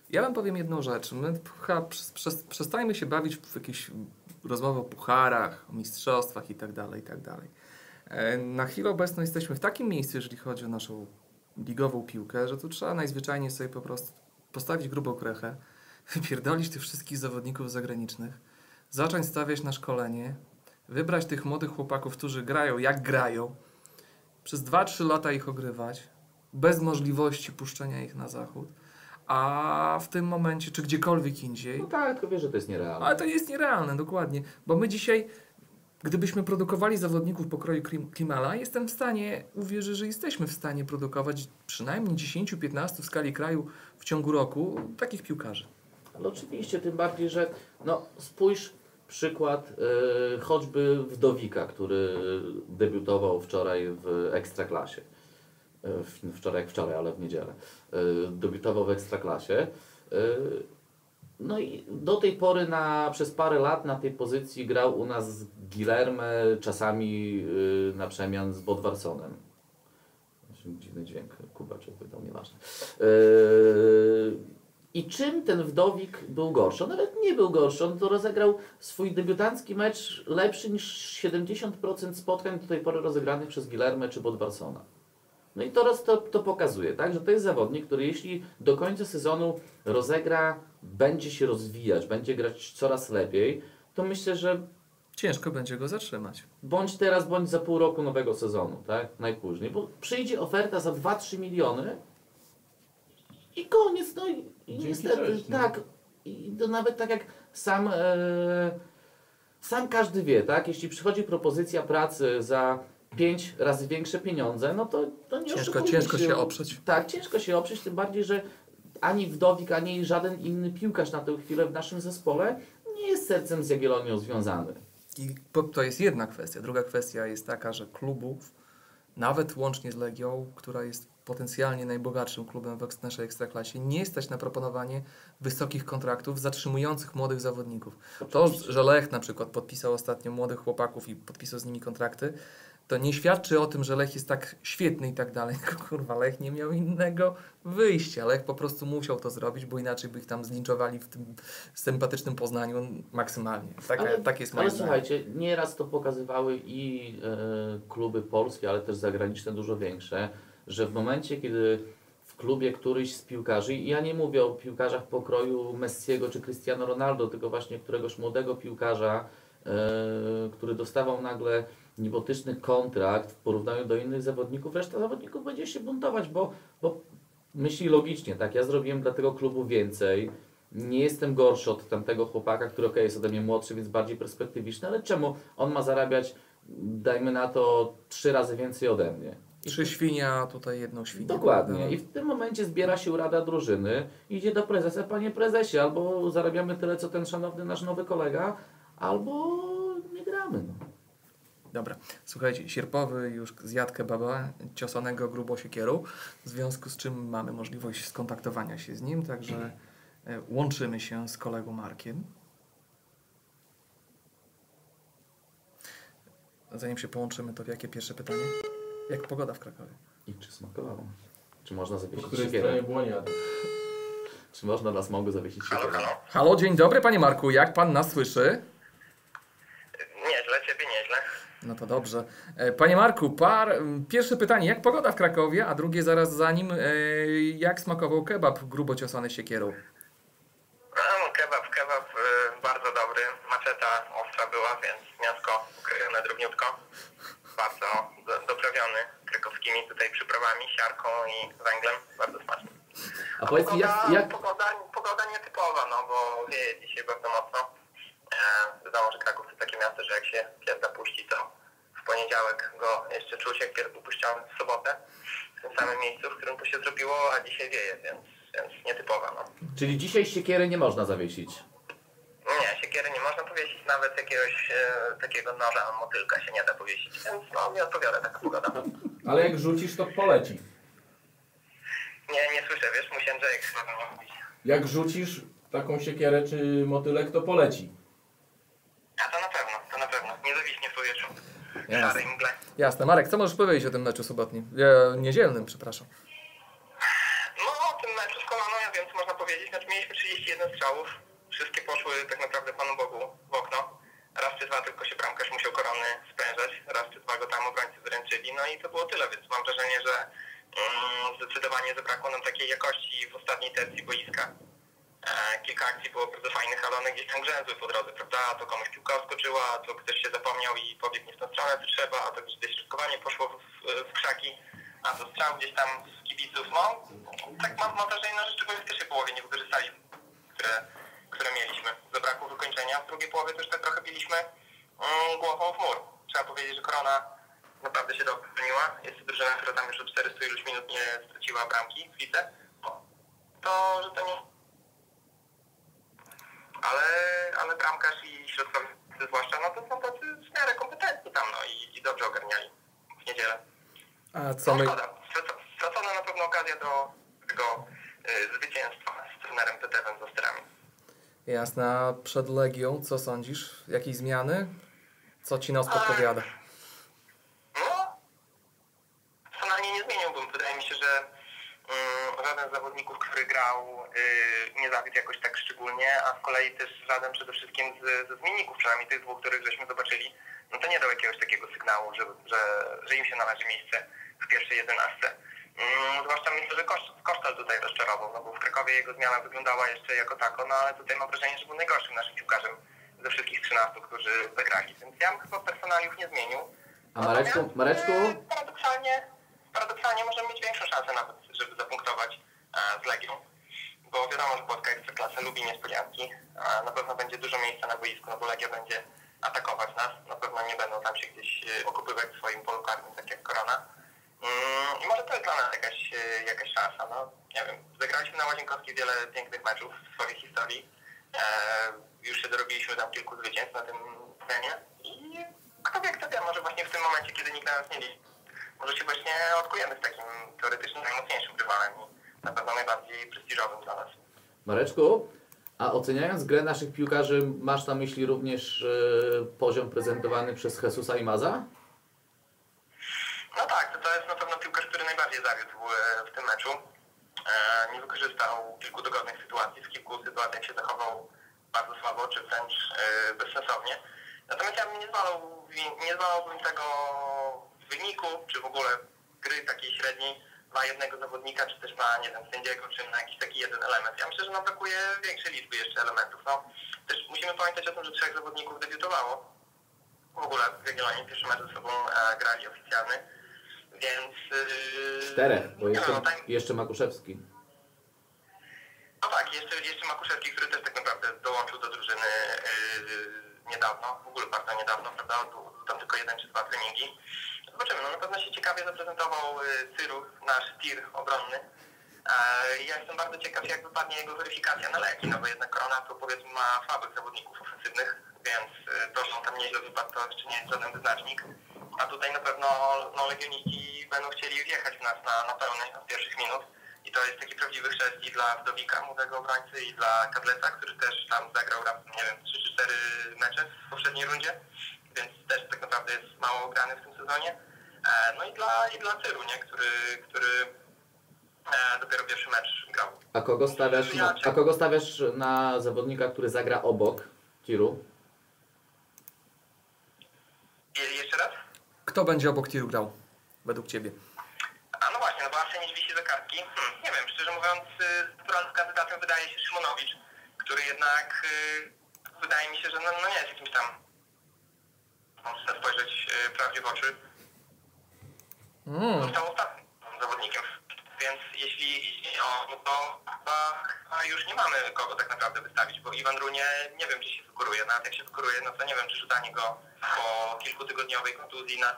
Ja wam powiem jedną rzecz. My przestańmy się bawić w jakieś rozmowy o pucharach, o mistrzostwach i tak dalej, i tak dalej. E, Na chwilę obecną jesteśmy w takim miejscu, jeżeli chodzi o naszą ligową piłkę, że tu trzeba najzwyczajniej sobie po prostu postawić grubą krechę, [LAUGHS] wypierdolić tych wszystkich zawodników zagranicznych, zacząć stawiać na szkolenie, wybrać tych młodych chłopaków, którzy grają jak grają, przez 2-3 lata ich ogrywać, bez możliwości puszczenia ich na zachód, a w tym momencie, czy gdziekolwiek indziej, No tak, tylko wiesz, że to jest nierealne. ale to jest nierealne, dokładnie. Bo my dzisiaj Gdybyśmy produkowali zawodników pokroju Klim- Klimala, jestem w stanie, uwierzę, że jesteśmy w stanie produkować przynajmniej 10-15 w skali kraju w ciągu roku takich piłkarzy. Ale oczywiście, tym bardziej, że no, spójrz przykład y, choćby Wdowika, który debiutował wczoraj w Ekstraklasie. Y, wczoraj jak wczoraj, ale w niedzielę. Y, debiutował w Ekstraklasie. No i do tej pory na, przez parę lat na tej pozycji grał u nas z czasami na przemian z Bodwarsonem. Dziwny dźwięk, Kuba czy wydał, nieważne. Yy, I czym ten Wdowik był gorszy? On nawet nie był gorszy, on to rozegrał swój debiutancki mecz lepszy niż 70% spotkań do tej pory rozegranych przez Guilherme czy Bodwarsona. No i to, to, to pokazuje, tak, że to jest zawodnik, który jeśli do końca sezonu rozegra, będzie się rozwijać, będzie grać coraz lepiej, to myślę, że Ciężko będzie go zatrzymać. bądź teraz, bądź za pół roku nowego sezonu, tak? Najpóźniej. Bo przyjdzie oferta za 2-3 miliony i koniec, no i, Dzięki, niestety, cześć, no. tak. I to nawet tak jak sam, e, sam każdy wie, tak? Jeśli przychodzi propozycja pracy za 5 razy większe pieniądze, no to, to nie Ciężko, ciężko się oprzeć. Tak, ciężko się oprzeć, tym bardziej, że ani Wdowik, ani żaden inny piłkarz na tę chwilę w naszym zespole nie jest sercem z Jagiellonią związany. I to jest jedna kwestia. Druga kwestia jest taka, że klubów, nawet łącznie z Legią, która jest potencjalnie najbogatszym klubem w naszej ekstraklasie, nie stać na proponowanie wysokich kontraktów zatrzymujących młodych zawodników. To, że Lech na przykład podpisał ostatnio młodych chłopaków i podpisał z nimi kontrakty, to nie świadczy o tym, że Lech jest tak świetny i tak dalej. [LAUGHS] Kurwa, Lech nie miał innego wyjścia. Lech po prostu musiał to zrobić, bo inaczej by ich tam zlinczowali w tym sympatycznym Poznaniu maksymalnie. Taka, Ale- tak jest moje Ale zdanie. słuchajcie, nieraz to pokazywały i e, kluby polskie, ale też zagraniczne dużo większe, że w momencie, kiedy w klubie któryś z piłkarzy, i ja nie mówię o piłkarzach pokroju Messiego czy Cristiano Ronaldo, tylko właśnie któregoś młodego piłkarza, e, który dostawał nagle niebotyczny kontrakt w porównaniu do innych zawodników, reszta zawodników będzie się buntować, bo, bo myśli logicznie, tak, ja zrobiłem dla tego klubu więcej, nie jestem gorszy od tamtego chłopaka, który ok, jest ode mnie młodszy, więc bardziej perspektywiczny, ale czemu on ma zarabiać, dajmy na to, trzy razy więcej ode mnie? Trzy świnia, a tutaj jedną świnię. Dokładnie. No. I w tym momencie zbiera się rada drużyny, idzie do prezesa, panie prezesie, albo zarabiamy tyle, co ten szanowny nasz nowy kolega, albo nie gramy. No. Dobra, słuchajcie, Sierpowy już zjadł kebaba ciosanego grubo siekierą, w związku z czym mamy możliwość skontaktowania się z nim, także e, łączymy się z kolegą Markiem. Zanim się połączymy, to jakie pierwsze pytanie? Jak pogoda w Krakowie? I czy smakowało? Czy można Po zawiesić której siekierę? stronie błonia? Czy można na smogu zawiesić siekierę? Halo, dzień dobry panie Marku, jak pan nas słyszy? Nieźle, ciebie nieźle. No to dobrze. E, Panie Marku, par, m, pierwsze pytanie, jak pogoda w Krakowie, a drugie zaraz za nim, e, jak smakował kebab grubo ciosany siekierą? No, kebab, kebab y, bardzo dobry. Maczeta ostra była, więc mięsko krojone drobniutko. Bardzo do, doprawiony krakowskimi tutaj siarką i węglem. Bardzo smaczny. A powiedz mi, jak, jak, Pogoda, pogoda nietypowa, no bo wieje dzisiaj bardzo mocno. E, wiadomo, że Kraków to takie miasto, że jak się pies zapuści, to w poniedziałek go jeszcze czuł się jak pies upuszczony w sobotę. W tym samym miejscu, w którym to się zrobiło, a dzisiaj wieje, więc, więc nietypowa, no. czyli dzisiaj siekiery nie można zawiesić? Nie, siekiery nie można powiesić, nawet jakiegoś e, takiego noża, motylka się nie da powiesić, więc no nie odpowiada taka pogoda. Ale jak rzucisz, to poleci. Nie, nie słyszę, wiesz, musiałem mówić. Jak rzucisz taką siekierę czy motylek, to poleci. A to na pewno, to na pewno. Nie zawiśnie w powietrzu. Jasne. szarej mgle. Jasne. Marek, co możesz powiedzieć o tym meczu sobotnim? E, niedzielnym, przepraszam. No, o tym meczu z Koloną, ja wiem, co można powiedzieć. Znaczy, mieliśmy 31 strzałów. Wszystkie poszły tak naprawdę Panu Bogu. Dwa tylko się bramkarz musiał korony sprężać. Raz czy dwa go tam obrońcy zręczyli. No i to było tyle, więc mam wrażenie, że mm, zdecydowanie zabrakło nam takiej jakości w ostatniej tercji boiska. E, kilka akcji było bardzo fajnych, ale one gdzieś tam grzęzły po drodze, prawda? A to komuś piłka odskoczyła, a to ktoś się zapomniał i pobiegł nie w tą stronę, co trzeba, a to gdzieś środkowanie poszło w, w, krzaki, a to strzał gdzieś tam z kibiców. No, tak mam, mam wrażenie, że szczególnie w pierwszej połowie nie wykorzystali, które, które mieliśmy. Zabrakło wykończenia, w drugiej połowie też tak trochę biliśmy mm, głową w mur. korona naprawdę się dobrze broniła. Jest to drużyna, która tam już od 400 iluś minut nie straciła bramki w lidze. To, że to nie... Ale, ale bramkarz i środkowy zwłaszcza, no to są tacy w miarę kompetentni tam, no i, i dobrze ogarniali w niedzielę. A co No my... szkoda. Stracona na pewno okazja do tego y, zwycięstwa z trenerem Tetewem za sterami. Jasne, a przed Legią co sądzisz? Jakieś zmiany? Co ci nos podpowiada? No, personalnie nie zmieniłbym. Wydaje mi się, że mm, żaden z zawodników, który grał, y, nie zawiódł jakoś tak szczególnie, a z kolei też żaden przede wszystkim z, ze zmienników, przynajmniej tych dwóch, których żeśmy zobaczyli, no to nie dał jakiegoś takiego sygnału, że, że, że im się należy miejsce w pierwszej jedenastce. Mm, zwłaszcza myślę, że Kosz, Kosztal tutaj rozczarował, no bo w Krakowie jego zmiana wyglądała jeszcze jako tako, no ale tutaj mam wrażenie, że był najgorszym naszym piłkarzem ze wszystkich 13, którzy zagrali. Więc ja bym chyba personaliów nie zmienił. A Mareczku, Natomiast, Mareczku? e, Paradoksalnie, paradoksalnie możemy mieć większą szansę nawet, żeby zapunktować e, z Legią. Bo wiadomo, że Polska Ekstraklasa lubi niespodzianki. Na pewno będzie dużo miejsca na boisku, no bo Legia będzie atakować nas. Na pewno nie będą tam się gdzieś e, okupywać w swoim polu karnym, tak jak Korona. Mm, I może to jest dla nas jakaś, e, jakaś szansa. No, nie wiem, zagraliśmy na Łazienkowskiej wiele pięknych meczów w swojej historii. E, już się dorobiliśmy tam kilku zwycięstw na tym terenie. I kto wie, kto wie, może właśnie w tym momencie, kiedy nikt na nas nie liczy, może się właśnie odkujemy z takim teoretycznie najmocniejszym rywalem i na pewno najbardziej prestiżowym dla nas. Mareczku, a oceniając grę naszych piłkarzy, masz na myśli również e, poziom prezentowany przez Jesusa i Maza? No tak, to, to jest na pewno piłkarz, który najbardziej zawiódł e, w tym meczu. E, nie wykorzystał kilku dogodnych sytuacji, w kilku sytuacjach się zachował bardzo słabo, czy wręcz e, bezsensownie. Natomiast ja bym nie zwalał, nie zwalałbym tego wyniku, czy w ogóle gry takiej średniej na jednego zawodnika, czy też na, nie wiem, sędziego, czy na jakiś taki jeden element. Ja myślę, że nam brakuje większej liczby jeszcze elementów. No, też musimy pamiętać o tym, że trzech zawodników debiutowało. W ogóle w Jagiellonie pierwszy mecz ze sobą grali oficjalny. Więc... Yy, Czterech, bo jeszcze, no, tam, jeszcze Makuszewski. no tak, jeszcze, jeszcze Makuszewski, który też tak naprawdę dołączył do drużyny yy, niedawno, w ogóle bardzo niedawno, prawda? Był tam tylko jeden czy dwa treningi. Zobaczymy, no na pewno się ciekawie zaprezentował yy, Cyrus, nasz tir obronny. E, Ja jestem bardzo ciekaw, jak wypadnie jego weryfikacja na leki, no bo jednak Korona to powiedzmy ma słabych zawodników ofensywnych, więc y, to, że on tam nieźle wypadł, to jeszcze nie jest żaden wyznacznik. A tutaj na pewno no, legioniści będą chcieli wjechać w nas na, na pełny od pierwszych minut. I to jest taki prawdziwy chrzest i dla Wdowika, młodego obrońcy, i dla Kadleca, który też tam zagrał nie wiem, 3 czy 4 mecze w poprzedniej rundzie, więc też tak naprawdę jest mało grany w tym sezonie. E, No i dla, i dla Cyru, nie? Który, który e, dopiero pierwszy mecz grał. A kogo stawiasz na, a kogo stawiasz na zawodnika, który zagra obok Tiru? Je, jeszcze raz? Kto będzie obok Tiru grał? Według Ciebie. A no właśnie, no bo Arsenij wisi za kartki. Hmm, nie wiem, szczerze mówiąc, y, naturalnym kandydatem wydaje się Szymonowicz, który jednak y, wydaje mi się, że no, no nie jest jakimś tam, można spojrzeć y, prawdzie w oczy, Mm. został ostatnim zawodnikiem. Więc jeśli o, no to chyba, już nie mamy kogo tak naprawdę wystawić, bo Iwan Runie nie wiem, czy się wkuruje. Nawet jak się wkuruje, no to nie wiem, czy rzucanie go po kilkutygodniowej kontuzji na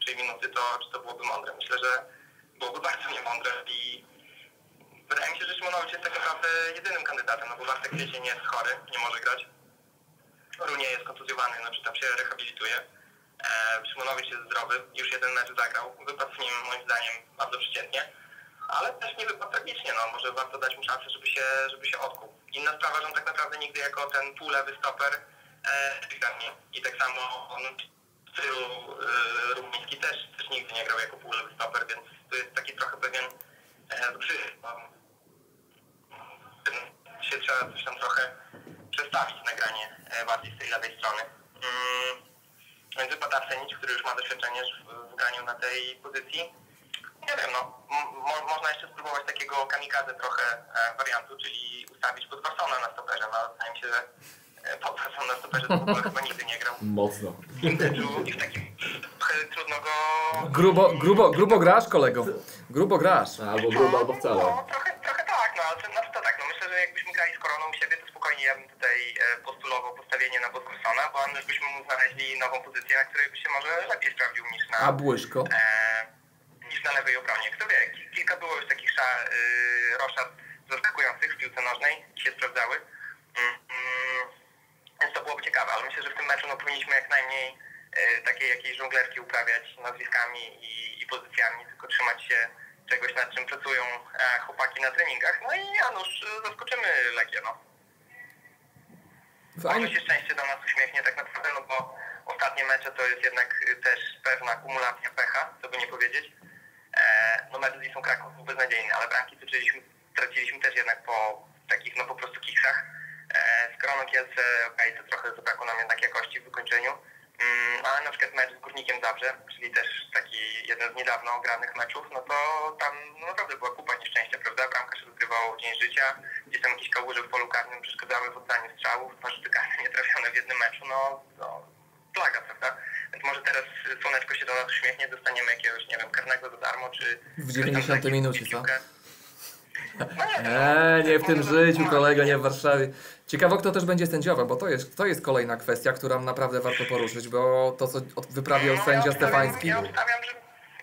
3 minuty, to czy to byłoby mądre. Myślę, że byłoby bardzo niemądre i wydaje mi się, że Szymonowicz jest tak naprawdę jedynym kandydatem, no bo Bartek Kwiecień jest chory, nie może grać. Runie jest kontuzjowany, no czy tam się rehabilituje. E, Szymonowicz jest zdrowy, już jeden mecz zagrał. Wypadł w nim moim zdaniem bardzo przeciętnie, ale też nie wypadł. No, może warto dać mu szansę, żeby się, żeby się odkuł. Inna sprawa, że on tak naprawdę nigdy jako ten półlewy stoper e, nie. I tak samo on w stylu e, Rumiński też, też nigdy nie grał jako półlewy stoper, więc to jest taki trochę pewien e, brzyk. No, się trzeba coś tam trochę przestawić nagranie e, bardziej z tej lewej strony. Mm. Więc wypada Arsenicz, który już ma doświadczenie w, w graniu na tej pozycji. Nie wiem, no, mo, można jeszcze spróbować takiego kamikadze trochę e, wariantu, czyli ustawić pod na stoperze, no ale wydaje mi się, że e, pod na stoperze to w ogóle chyba nigdy nie grał. Mocno. I w meczu- I w takim trudno go... Grubo, grubo, grubo grasz, kolego. Grubo grasz. Albo grubo, albo wcale. No, trochę, trochę tak, no ale to, no, to tak, no myślę, że jakbyśmy grali z Koroną u siebie, to spokojnie ja bym tutaj e, postulował postawienie na Boscorsona, bo byśmy mu znaleźli nową pozycję, na której by się może lepiej sprawdził niż na, A Błyszko? e, niż na lewej obronie. Kto wie, ki- kilka było już takich sza, y, roszad zaskakujących w piłce nożnej, się sprawdzały. Mm, mm, więc to byłoby ciekawe, ale myślę, że w tym meczu no, powinniśmy jak najmniej y, takiej jakiejś żonglerki uprawiać nazwiskami i, i pozycjami, tylko trzymać się czegoś, nad czym pracują chłopaki na treningach. No i Janusz, y, zaskoczymy Legię, no. Może się szczęście do nas uśmiechnie tak naprawdę, no bo ostatnie mecze to jest jednak y, też pewna akumulacja pecha, co by nie powiedzieć. E, no mecz z Wisłą Kraków beznadziejny, ale bramki traciliśmy, traciliśmy też jednak po takich no po prostu kiksach. E, z Koroną Kielce, okej, to trochę zabrakło nam jednak jakości w wykończeniu. Mm, ale na przykład mecz z Górnikiem Zabrze, czyli też taki jeden z niedawno granych meczów, no to tam no naprawdę była kupa nieszczęścia, prawda? Bramka się rozgrywało dzień życia, gdzieś tam jakieś kałuże w polu karnym przeszkadzały w oddaniu strzałów, dwa rzuty karne nie [LAUGHS] trafione w jednym meczu, no, no plaga, prawda? Więc może teraz słoneczko się do nas uśmiechnie, dostaniemy jakiegoś, nie wiem, karnego za darmo, czy... W 90 minucie, co? [LAUGHS] nie, nie w tym życiu, kolego, nie w Warszawie. Ciekawe, kto też będzie sędziował, bo to jest, to jest kolejna kwestia, którą naprawdę warto poruszyć, bo to, co wyprawiał No, sędzia ja Stefański, Ja obstawiam, że,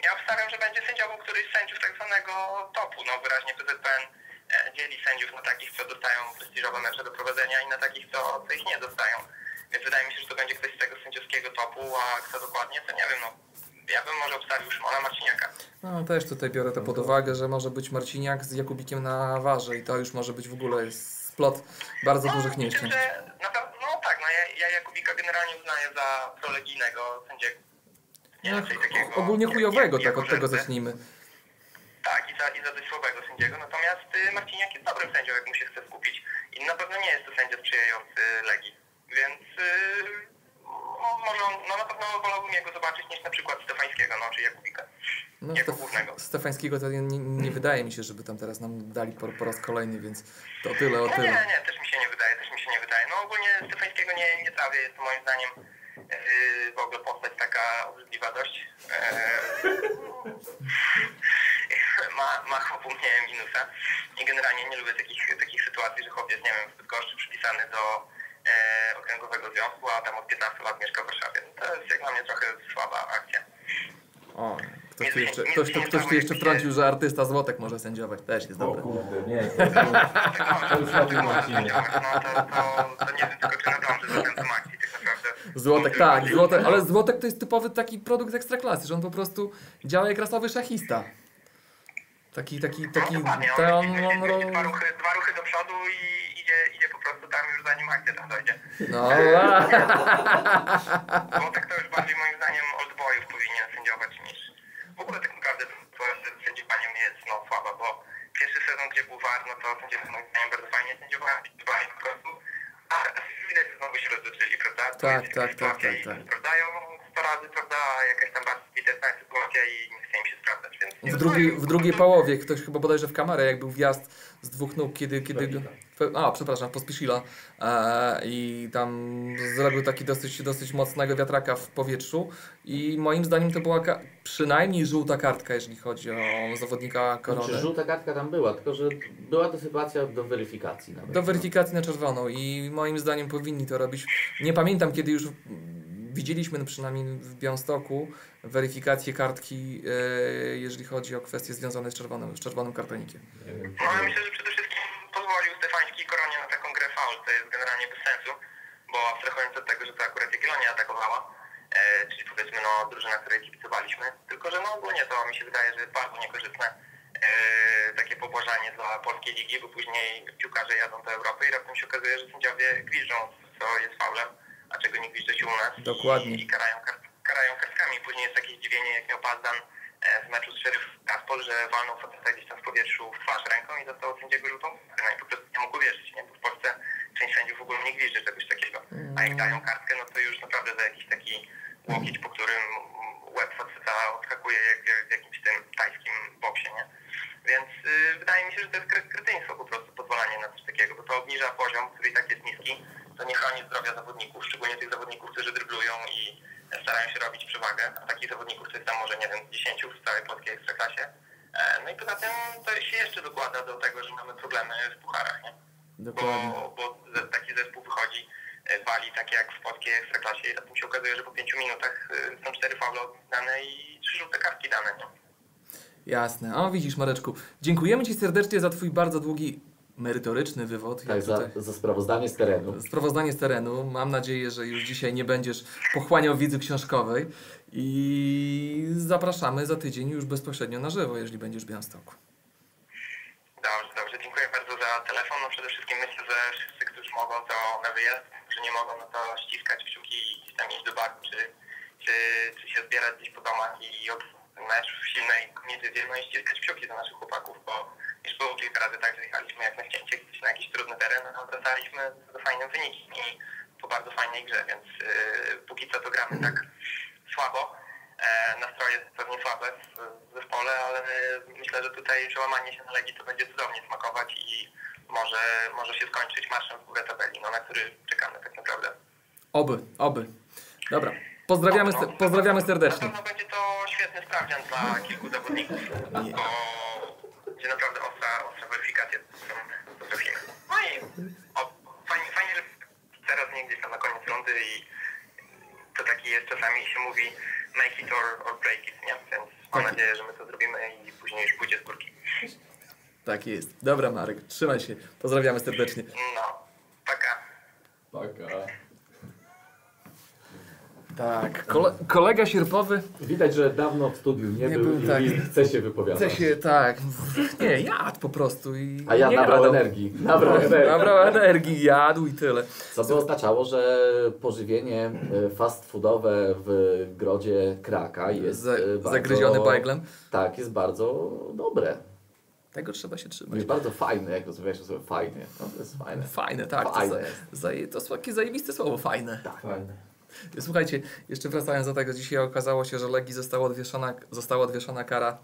ja obstawiam, że będzie sędziował któryś z sędziów tak zwanego topu. No wyraźnie PZPN e, dzieli sędziów na takich, co dostają prestiżowe mecze do prowadzenia i na takich, co, co ich nie dostają. Więc wydaje mi się, że to będzie ktoś z tego sędziowskiego topu, a kto dokładnie, to nie wiem, no. Ja bym może obstawił Szymona Marciniaka. no też tutaj biorę to pod uwagę, że może być Marciniak z Jakubikiem na warze i to już może być w ogóle splot bardzo dużych myślę, nieszczęść. że na pewno, no tak, no ja, ja Jakubika generalnie uznaję za prolegijnego sędziego. Nie No, takiego, ogólnie chujowego, tak od tego że- zacznijmy. Tak, i za, i za dość słabego sędziego. Natomiast y, Marciniak jest dobrym sędzią, jak mu się chce skupić. I na pewno nie jest to sędzia sprzyjający Legii. Więc y, może on, no na pewno wolałbym jego zobaczyć niż na przykład Stefańskiego, no czy Jakubika. No, jako głównego. Stefańskiego to nie, nie, nie wydaje mi się, żeby tam teraz nam dali po, po raz kolejny, więc to tyle o No nie, tyle. nie, też mi się nie wydaje, też mi się nie wydaje. No ogólnie Stefańskiego nie, nie trawię, jest to moim zdaniem yy, w ogóle postać taka obrzydliwa dość. Yy, [LAUGHS] ma, ma chłopu mnie minusa i generalnie nie lubię takich, takich sytuacji, że chłopiec, nie wiem, w Bydgoszczy przypisany do e, związku, a tam od 15 lat mieszka w Warszawie. No To jest jak dla mnie trochę słaba akcja. O, ktoś tu jeszcze, ktoś, tu, ktoś tu jeszcze wtrącił, że artysta Złotek może sędziować. Też jest O dobre. kurde, nie, to, to, to już robił Marcinie. No to, to, to nie wiem tylko, czy nadąży za tak naprawdę. Złotek, tak, Złotek, ale Złotek to jest typowy taki produkt ekstraklasy, że on po prostu działa jak rasowy szachista. Taki, taki, No taki, dokładnie, to on on, on, on, dwa, ruchy, dwa ruchy do przodu i idzie, idzie prostu tam już zanim akcja tam dojdzie. no, [LAUGHS] Bo tak to już bardziej moim zdaniem oldboyów powinien sędziować niż... W ogóle tak naprawdę to sędziowanie jest no słaba, bo pierwszy sezon, gdzie był VAR, no to sędziowie moim zdaniem bardzo fajnie sędziowali, dbali po prostu. A widać, że znowu się rozleczyli, prawda? Tak, tak, tak, tak, tak. 100 razy, prawda, jakaś tam bardzo witeczna sytuacja i nie chce im się sprawdzać, więc... w, drugiej, w drugiej połowie ktoś chyba bodajże w kamerę, jak był wjazd z dwóch nóg, kiedy, kiedy a, przepraszam, Pospieszila e, i tam zrobił taki dosyć, dosyć mocnego wiatraka w powietrzu i moim zdaniem to była ka- przynajmniej żółta kartka, jeżeli chodzi o zawodnika Znaczy, Korony. żółta kartka tam była, tylko że była to sytuacja do weryfikacji nawet. Do weryfikacji na czerwoną i moim zdaniem powinni to robić. Nie pamiętam kiedy już widzieliśmy no przynajmniej w Białymstoku weryfikację kartki, e, jeżeli chodzi o kwestie związane z czerwonym, z czerwonym kartonikiem. No ja myślę, że przede wszystkim pozwolił Stefański Koronie na taką grę faul, co jest generalnie bez sensu, bo abstrahując od tego, że to akurat Jagiellonia atakowała, e, czyli powiedzmy no drużyna, której kibicowaliśmy, tylko że no ogólnie to mi się wydaje, że jest bardzo niekorzystne e, takie pobłażanie dla polskiej ligi, bo później piłkarze jadą do Europy i raptem się okazuje, że sędziowie gwiżdżą, co jest faulem, a czego nie gwiżdżą się u nas Dokładnie. i, i karają, kar, karają kartkami. Później jest takie zdziwienie, jak miał Pazdan e, w meczu z Sheriff Gaspol, że walnął faceta gdzieś tam w powietrzu w twarz ręką i dostał sędziego żółtą kartkę. No i po prostu nie mógł uwierzyć, nie? bo w Polsce część sędziów w ogóle nie gwizdży czegoś takiego. A jak dają kartkę, no to już naprawdę za jakiś taki łokieć, po którym łeb faceta odskakuje jak, w jakimś tym tajskim boksie, nie? Więc y, wydaje mi się, że to jest kre- kretyństwo po prostu pozwalanie na coś takiego, bo to obniża poziom, który i tak jest niski, to nie chroni zdrowia zawodników, szczególnie tych zawodników, którzy dryblują i starają się robić przewagę, a takich zawodników to jest tam może, nie wiem, 10 w całej polskiej ekstraklasie. E, No i poza tym to się jeszcze dokłada do tego, że mamy problemy w pucharach, nie? Dokładnie. bo, bo taki zespół wychodzi, e, wali takie jak w polskiej ekstraklasie i potem się okazuje, że po pięciu minutach e, są cztery faule oddane i trzy żółte kartki dane. No. Jasne. O, widzisz, Mareczku. Dziękujemy Ci serdecznie za Twój bardzo długi, merytoryczny wywód. Tak, za, tutaj- za sprawozdanie z terenu. Sprawozdanie z terenu. Mam nadzieję, że już dzisiaj nie będziesz pochłaniał wiedzy książkowej i zapraszamy za tydzień już bezpośrednio na żywo, jeżeli będziesz w Białymstoku. Dobrze, dobrze, dziękuję bardzo za telefon. No przede wszystkim myślę, że wszyscy, którzy mogą, to na wyjazd, którzy nie mogą, no to ściskać kciuki i gdzieś tam iść do baru, czy, czy, czy się zbierać gdzieś po domach i ten mecz w silnej komitywie, no i ściskać kciuki za naszych chłopaków, bo już było kilka razy tak, że jechaliśmy jak na ścięcie gdzieś na jakiś trudny teren, a wracaliśmy bardzo fajnym wynikiem i po bardzo fajnej grze, więc yy, póki co to gramy tak słabo. E, nastroje pewnie słabe w, w zespole, ale myślę, że tutaj przełamanie się na Legii to będzie cudownie smakować i może, może się skończyć marszem w górę tabeli, no, na który czekamy tak naprawdę. Oby, oby. Dobra. Pozdrawiamy, No, no, pozdrawiamy Na serdecznie. pewno będzie to świetny sprawdzian dla kilku zawodników, bo będzie naprawdę ostra, ostra weryfikacja, którą potrafimy. No i o, fajnie, fajnie, że teraz nie gdzieś tam na koniec rundy i to taki jest, czasami się mówi make it or, or break it, nie? Więc mam Tak. nadzieję, że my to zrobimy i później już pójdzie z górki. Tak jest. Dobra, Marek, trzymaj się. Pozdrawiamy serdecznie. No, taka. Paka. Tak, kole, kolega sierpowy Widać, że dawno w studiu nie, Nie był był, i tak. chce się wypowiadać. chce się, tak, nie, jadł po prostu i A ja nie nabrał gadał. energii. Nabrał energii. Nabrał energii, jadł i tyle. Co by oznaczało, że pożywienie e, fast foodowe w grodzie Kraka jest Za, e, bardzo, zagryziony bajglem. Tak, jest bardzo dobre. Tego trzeba się trzymać. Jest bardzo fajne, jak rozumiesz, to sobie fajnie. No, to jest fajne. Fajne, tak. To, Fajne za, jest. zaje- to jest takie zajebiste słowo, fajne. Fajne. Słuchajcie, jeszcze wracając do tego, dzisiaj okazało się, że Legii została odwieszona, została odwieszona kara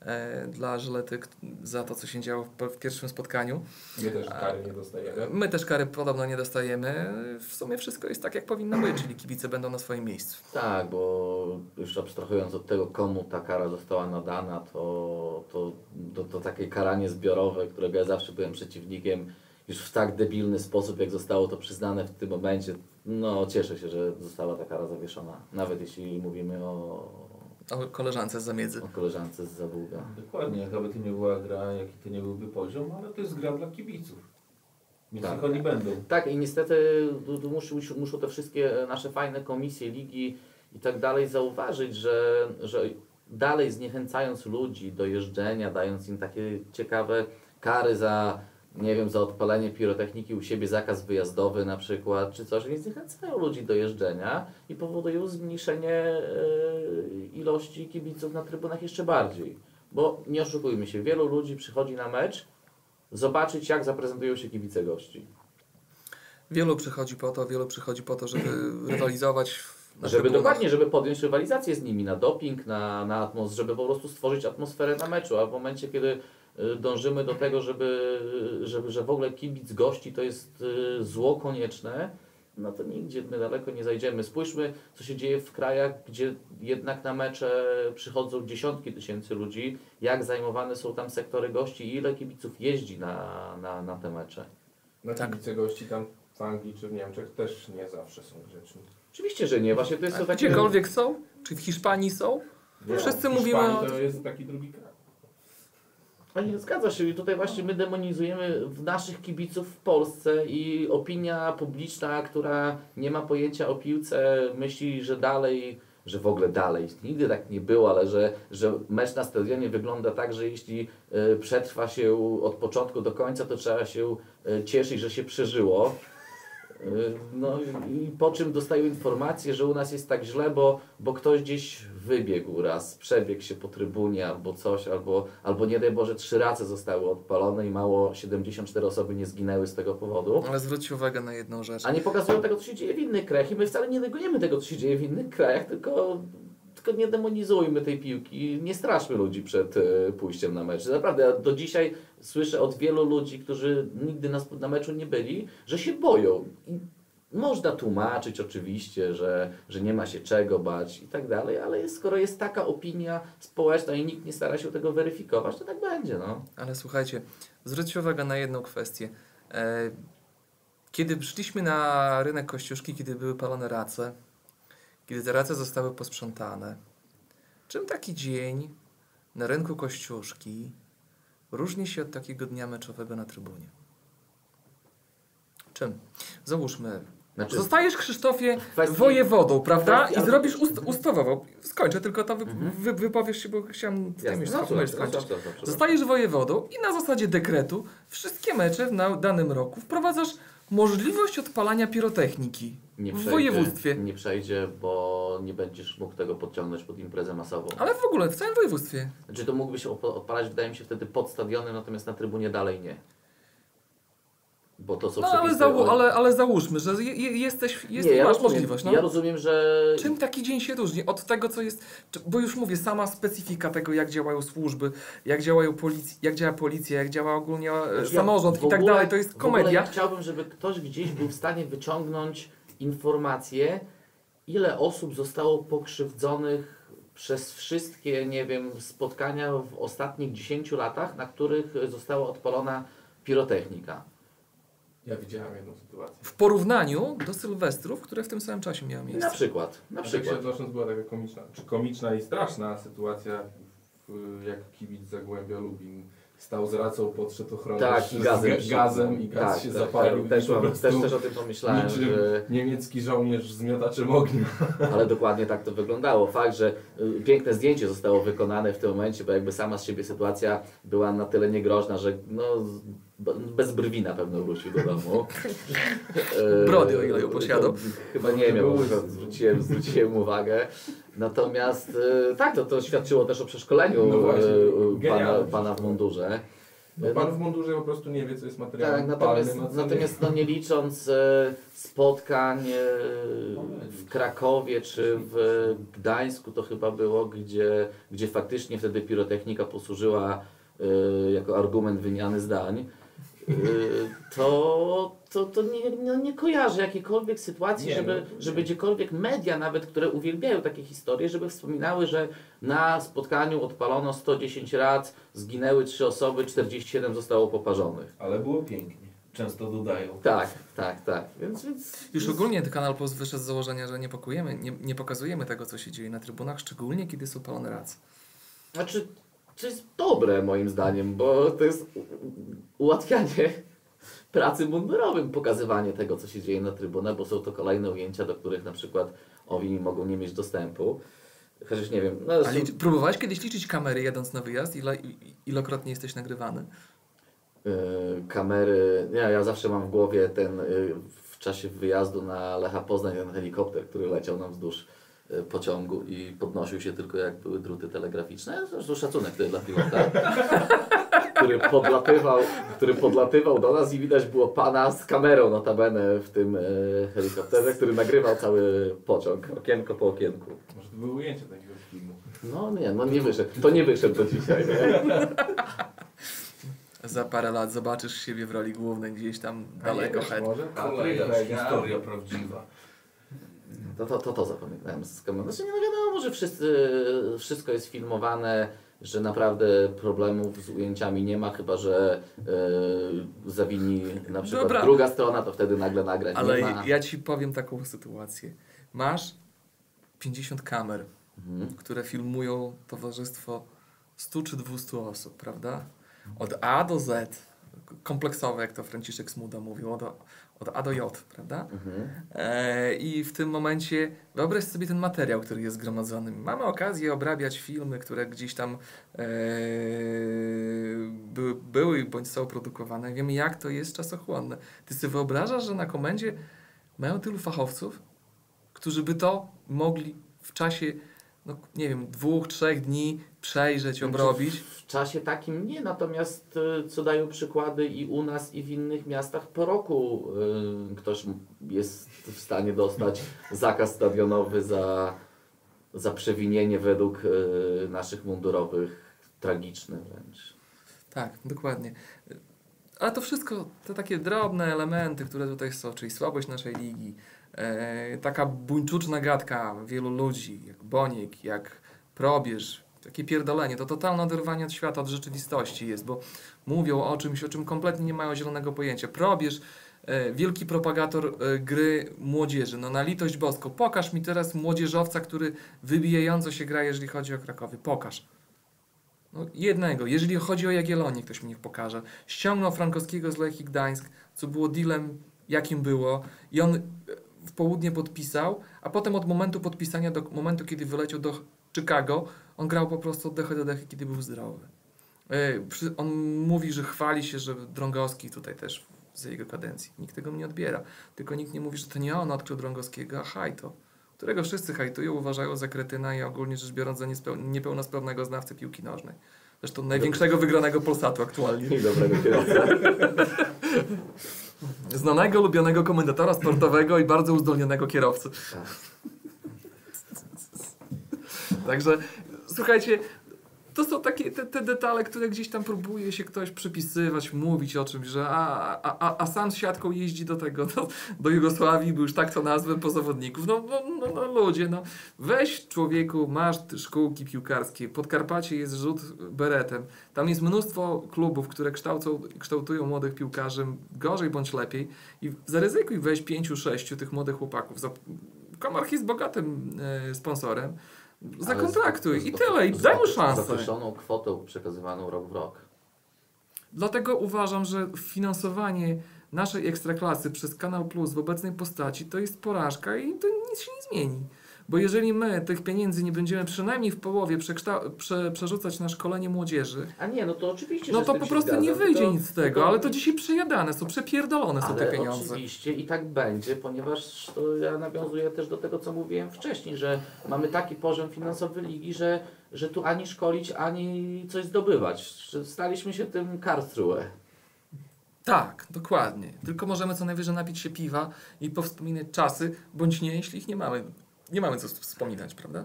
e, dla Żylety za to, co się działo w, w pierwszym spotkaniu. My też kary nie dostajemy. My też kary podobno nie dostajemy. W sumie wszystko jest tak, jak powinno być, czyli kibice będą na swoim miejscu. Tak, bo już abstrahując od tego, komu ta kara została nadana, to, to, to, to takie karanie zbiorowe, którego ja zawsze byłem przeciwnikiem, już w tak debilny sposób, jak zostało to przyznane w tym momencie, no cieszę się, że została ta kara zawieszona. Nawet jeśli mówimy o, O koleżance z zamiedzy. o koleżance z Zabuga. Dokładnie, jakaby to nie była gra, jaki to nie byłby poziom, ale to jest gra dla kibiców. Więc Tak. oni będą. Tak, i niestety tu- tu muszą, muszą te wszystkie nasze fajne komisje, ligi i tak dalej zauważyć, że, że dalej zniechęcając ludzi do jeżdżenia, dając im takie ciekawe kary za, nie wiem, za odpalenie pirotechniki u siebie, zakaz wyjazdowy na przykład, czy coś, nie zniechęcają ludzi do jeżdżenia i powodują zmniejszenie e, ilości kibiców na trybunach jeszcze bardziej. Bo nie oszukujmy się, wielu ludzi przychodzi na mecz zobaczyć, jak zaprezentują się kibice gości. Wielu przychodzi po to, wielu przychodzi po to, żeby [CLEARS THROAT] rywalizować Żeby trybunach. dokładnie, żeby podjąć rywalizację z nimi na doping, na, na atmos, żeby po prostu stworzyć atmosferę na meczu, a w momencie, kiedy dążymy do tego, żeby, żeby że w ogóle kibic gości to jest y, zło konieczne, no to nigdzie my daleko nie zajdziemy. Spójrzmy, co się dzieje w krajach, gdzie jednak na mecze przychodzą dziesiątki tysięcy ludzi, jak zajmowane są tam sektory gości i ile kibiców jeździ na, na, na te mecze. Na Tak. kibice gości tam w Anglii czy w Niemczech też nie zawsze są grzeczni. Oczywiście, że nie. Właśnie to jest A to takie... Gdziekolwiek są? Czy w Hiszpanii są? Nie, Wszyscy w mówimy o- to jest taki drugi kraj. No nie zgadza się i tutaj właśnie my demonizujemy naszych kibiców w Polsce i opinia publiczna, która nie ma pojęcia o piłce, myśli, że dalej, że w ogóle dalej, nigdy tak nie było, ale że, że mecz na stadionie wygląda tak, że jeśli e, przetrwa się od początku do końca, to trzeba się e, cieszyć, że się przeżyło. E, No i po czym dostają informację, że u nas jest tak źle, bo, bo ktoś gdzieś wybiegł raz, przebiegł się po trybunie albo coś, albo, albo nie daj Boże trzy razy zostały odpalone i mało 74 osoby nie zginęły z tego powodu. Ale zwróć uwagę na jedną rzecz. A nie pokazują tego, co się dzieje w innych krajach i my wcale nie negujemy tego, co się dzieje w innych krajach, tylko, tylko nie demonizujmy tej piłki, nie straszmy ludzi przed e, pójściem na mecz. Naprawdę, ja do dzisiaj słyszę od wielu ludzi, którzy nigdy na, meczu nie byli, że się boją. I można tłumaczyć oczywiście, że, że nie ma się czego bać i tak dalej, ale jest, skoro jest taka opinia społeczna i nikt nie stara się tego weryfikować, to tak będzie, no. Ale słuchajcie, zwróćcie uwagę na jedną kwestię. E, Kiedy przyszliśmy na rynek Kościuszki, kiedy były palone race, kiedy te race zostały posprzątane, czym taki dzień na rynku Kościuszki różni się od takiego dnia meczowego na trybunie? Czym? Załóżmy, Znaczy, Zostajesz, Krzysztofie, kwestii- wojewodą, prawda? kwestia- I zrobisz ust ustawowo. Skończę, tylko to wy Mhm. wy wypowiesz się, bo chciałem No, dobrze, dobrze. Zostajesz wojewodą i na zasadzie dekretu wszystkie mecze na danym roku wprowadzasz możliwość odpalania pirotechniki nie w przejdzie, województwie. Nie przejdzie, bo nie będziesz mógł tego podciągnąć pod imprezę masową. Ale w ogóle w całym województwie. Znaczy to mógłby się op- odpalać, wydaje mi się, wtedy pod stadionem, natomiast na trybunie dalej nie. Bo to No ale, załó ale, ale załóżmy, że je, je, jesteś, jest, nie, ja masz rozumiem, możliwość. No. Ja rozumiem, że... Czym taki dzień się różni od tego, co jest. Bo już mówię, sama specyfika tego, jak działają służby, jak działają polic jak działa policja, jak działa ogólnie e, Znaczy, ja samorząd w i tak ogóle- dalej, to jest ogóle ja komedia. chciałbym, żeby ktoś gdzieś był w stanie wyciągnąć informację, ile osób zostało pokrzywdzonych przez wszystkie, nie wiem, spotkania w ostatnich 10 latach, na których została odpalona pirotechnika. Ja widziałem jedną sytuację. W porównaniu do Sylwestrów, które w tym samym czasie miały Na miejsce. przykład, na A tak się przykład. odnosząc była taka komiczna, czy komiczna i straszna sytuacja, jak kibic Zagłębia Lubin stał z racą, podszedł ochroniarz Tak, z i gazem, ga- gazem i gaz tak, się tak, zapalił. Tak, też, mam, też, też o tym pomyślałem, że, niemiecki żołnierz z miotaczem ognia. [LAUGHS] ale dokładnie tak to wyglądało. Fakt, że y, piękne zdjęcie zostało wykonane w tym momencie, bo jakby sama z siebie sytuacja była na tyle niegroźna, że no, z- bez brwi na pewno wrócił do domu. [LAUGHS] E, Brody, o ile ją posiadał. to Chyba nie bo zwróciłem, zwróciłem uwagę. Natomiast e, tak, to, to świadczyło też o przeszkoleniu No e, pana, pana w mundurze. No, pan w mundurze po prostu nie wie, co jest materiałem Tak, natomiast, palnym, natomiast no nie licząc e, spotkań e, w Krakowie czy w Gdańsku to chyba było, gdzie, gdzie faktycznie wtedy pirotechnika posłużyła e, jako argument wymiany zdań, e, to, to, to nie, no nie kojarzę jakiejkolwiek sytuacji, Nie, żeby, no, żeby gdziekolwiek media nawet, które uwielbiają takie historie, żeby wspominały, że na spotkaniu odpalono 110 rac, zginęły 3 osoby, 47 zostało poparzonych. Ale było pięknie. Często dodają. Tak, tak, tak. Więc, więc Już ogólnie Kanal Plus wyszedł z założenia, że nie, pokujemy, nie, nie pokazujemy tego, co się dzieje na trybunach, szczególnie kiedy są palone racje. Znaczy, to jest dobre moim zdaniem, bo to jest ułatwianie pracy mundurowym, pokazywanie tego, co się dzieje na trybunach, bo są to kolejne ujęcia, do których na przykład owi mogą nie mieć dostępu. Chociaż nie wiem, no, A są, próbowałeś kiedyś liczyć kamery jadąc na wyjazd? Ile, i- ilokrotnie jesteś nagrywany? y, kamery. Nie, ja zawsze mam w głowie ten y, w czasie wyjazdu na Lecha Poznań ten helikopter, który leciał nam wzdłuż y, pociągu i podnosił się tylko jak były druty telegraficzne. Zresztą szacunek wtedy dla pilota. [LAUGHS] który podlatywał, który podlatywał do nas i widać było pana z kamerą notabene w tym e, helikopterze, który nagrywał cały pociąg, okienko po okienku. Może to były ujęcia takiego filmu. No nie, no nie wyszedł. To nie wyszedł do dzisiaj, nie? Za parę lat zobaczysz siebie w roli głównej gdzieś tam daleko. nie może? A to Kolega. jest historia prawdziwa. To, to, to, to zapamiętałem z kamerą. Znaczy nie no wiadomo, że wszyscy, wszystko jest filmowane, że naprawdę problemów z ujęciami nie ma, chyba że e, zawini na przykład Dobra. druga strona, to wtedy nagle nagrać Ale nie ma. ja ci powiem taką sytuację. Masz 50 kamer, Mhm. które filmują towarzystwo 100 czy 200 osób, prawda? Od A do Z, kompleksowe, jak to Franciszek Smuda mówił, od, od A do J, prawda? Mhm. E, I w tym momencie wyobraź sobie ten materiał, który jest zgromadzony. Mamy okazję obrabiać filmy, które gdzieś tam e, były, były bądź są produkowane. Wiemy, jak to jest czasochłonne. Ty sobie wyobrażasz, że na komendzie mają tylu fachowców, którzy by to mogli w czasie, no nie wiem, dwóch, trzech dni przejrzeć, Znaczy, obrobić. W czasie takim nie, natomiast y, co dają przykłady i u nas, i w innych miastach po roku y, ktoś jest w stanie dostać [LAUGHS] zakaz stadionowy za, za przewinienie według y, naszych mundurowych tragiczne wręcz. Tak, dokładnie. Ale to wszystko, te takie drobne elementy, które tutaj są, czyli słabość naszej ligi, e, taka buńczuczna gadka wielu ludzi, jak Boniek, jak Probierz, Takie pierdolenie, to totalne oderwanie od świata, od rzeczywistości jest, bo mówią o czymś, o czym kompletnie nie mają zielonego pojęcia. Probierz, e, wielki propagator e, gry młodzieży, no na litość boską, pokaż mi teraz młodzieżowca, który wybijająco się gra, jeżeli chodzi o Krakowie, pokaż. No, jednego, jeżeli chodzi o Jagiellonię, ktoś mi niech pokaże. Ściągnął Frankowskiego z Lechii Gdańsk, co było dealem, jakim było i on e, w południe podpisał, a potem od momentu podpisania do momentu, kiedy wyleciał do Chicago, on grał po prostu od dechy do dechy, kiedy był zdrowy. E, On mówi, że chwali się, że Drągowski tutaj też z jego kadencji. Nikt tego nie odbiera. Tylko nikt nie mówi, że to nie on odkrył Drągowskiego, a hajto. Którego wszyscy hajtują, uważają za kretyna i ogólnie rzecz biorąc za niepełnosprawnego znawcę piłki nożnej. Zresztą największego wygranego Polsatu aktualnie. I [LAUGHS] dobrego kierowcę. [LAUGHS] Znanego, lubionego komentatora sportowego i bardzo uzdolnionego kierowcy. Także słuchajcie, to są takie te, te detale, które gdzieś tam próbuje się ktoś przypisywać, mówić o czymś, że a, a, a, a sam z siatką jeździ do tego, do, do Jugosławii, bo już tak to nazwę po zawodników. No, no, no, no ludzie, no weź człowieku, masz szkółki piłkarskie, Podkarpacie jest rzut beretem, tam jest mnóstwo klubów, które kształcą, kształtują młodych piłkarzy gorzej bądź lepiej i zaryzykuj weź pięciu, sześciu tych młodych chłopaków. Komarch jest bogatym e, sponsorem. Zakontraktuj i tyle, i daj mu Za szansę. określoną kwotę przekazywaną rok w rok. Dlatego uważam, że finansowanie naszej ekstraklasy przez Kanał Plus w obecnej postaci to jest porażka i to nic się nie zmieni. Bo jeżeli my tych pieniędzy nie będziemy przynajmniej w połowie prze, przerzucać na szkolenie młodzieży, A nie, no to oczywiście, no to po prostu zgadzam, nie wyjdzie tylko- nic z tego, tylko- ale to dzisiaj przejadane są, przepierdolone są te Ale pieniądze. oczywiście i tak będzie, ponieważ to ja nawiązuję też do tego, co mówiłem wcześniej, że mamy taki poziom finansowy ligi, że, że tu ani szkolić, ani coś zdobywać. Staliśmy się tym Karlsruhe. Tak, dokładnie. Tylko możemy co najwyżej napić się piwa i powspominać czasy, bądź nie, jeśli ich nie mamy. Nie mamy co wspominać, prawda?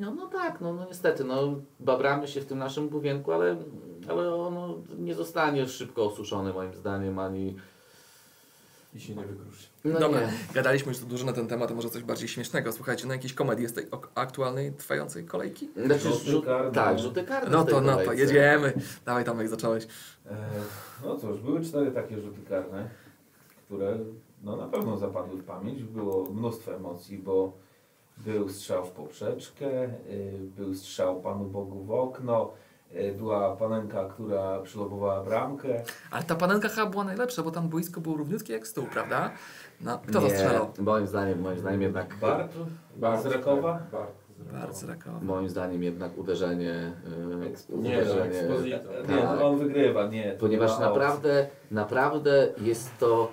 No, no tak, no, no niestety, no babramy się w tym naszym buwienku, ale, ale ono nie zostanie szybko osuszone moim zdaniem, ani... I się nie wykruszy. No Dobra, nie. gadaliśmy już dużo na ten temat, to może coś bardziej śmiesznego. Słuchajcie, na jakiejś komedii z tej aktualnej, trwającej kolejki? Znaczy, Rzuty rzut, karne. tak, rzuty karne No to, no to, jedziemy. Dawaj Tomek, zacząłeś. E, No cóż, były cztery takie rzuty karne, które no, na pewno zapadły w pamięć. Było mnóstwo emocji, bo był strzał w poprzeczkę, y, był strzał Panu Bogu w okno, y, była panenka, która przylobowała bramkę. Ale ta panenka chyba była najlepsza, bo tam boisko było równiutkie jak stół, prawda? No, kto to Nie, strzelał? Moim zdaniem, moim zdaniem jednak... Bart z Rakowa? Bart z Bardzo rakowo. Moim zdaniem jednak uderzenie, yy, nie, uderzenie. Nie, Tak. on wygrywa, nie. to ponieważ naprawdę, naprawdę jest to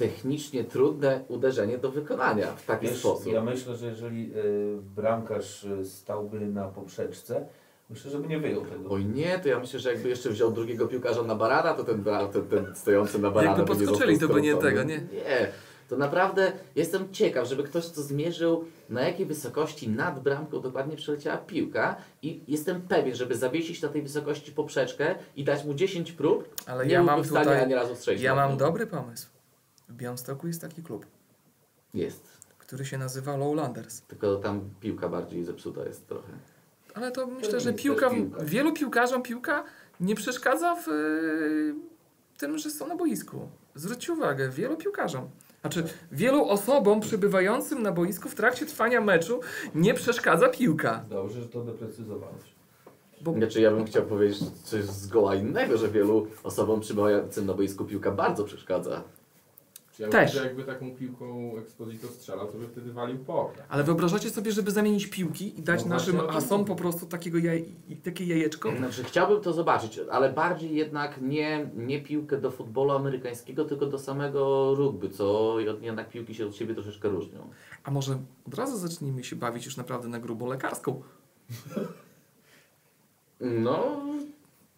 technicznie trudne uderzenie do wykonania w taki Wiesz, sposób. ja myślę, że jeżeli y, bramkarz y, stałby na poprzeczce, myślę, że by nie wyjął tego. Oj nie, to ja myślę, że jakby jeszcze wziął drugiego piłkarza na barana, to ten, ten, ten stojący na barana Jakby by nie podskoczyli, został to by nie tego, nie? Nie, to naprawdę jestem ciekaw, żeby ktoś to zmierzył, na jakiej wysokości nad bramką dokładnie przeleciała piłka i jestem pewien, żeby zawiesić na tej wysokości poprzeczkę i dać mu 10 prób, Ale nie ja mam w stanie tutaj, ani razu strzelić. ja mam dobry pomysł. W Białymstoku jest taki klub, Jest, który się nazywa Lowlanders. tylko tam piłka bardziej zepsuta jest trochę. Ale to myślę, że piłka, piłka. wielu piłkarzom piłka nie przeszkadza w y, tym, że są na boisku. Zwróćcie uwagę, wielu piłkarzom. Znaczy, wielu osobom przybywającym na boisku w trakcie trwania meczu nie przeszkadza piłka. Dobrze, że to doprecyzowałeś. Bo Znaczy ja bym chciał powiedzieć coś zgoła innego, że wielu osobom przybywającym na boisku piłka bardzo przeszkadza. Ja Też. Też. jakby taką piłką Exposito strzelał, to by wtedy walił po. Ale wyobrażacie sobie, żeby zamienić piłki i dać No naszym właśnie o tym asom po prostu takiego jaj, takie jajeczko? Znaczy chciałbym to zobaczyć, ale bardziej jednak nie, nie piłkę do futbolu amerykańskiego, tylko do samego rugby, co jednak piłki się od siebie troszeczkę różnią. A może od razu zacznijmy się bawić już naprawdę na grubą lekarską? No,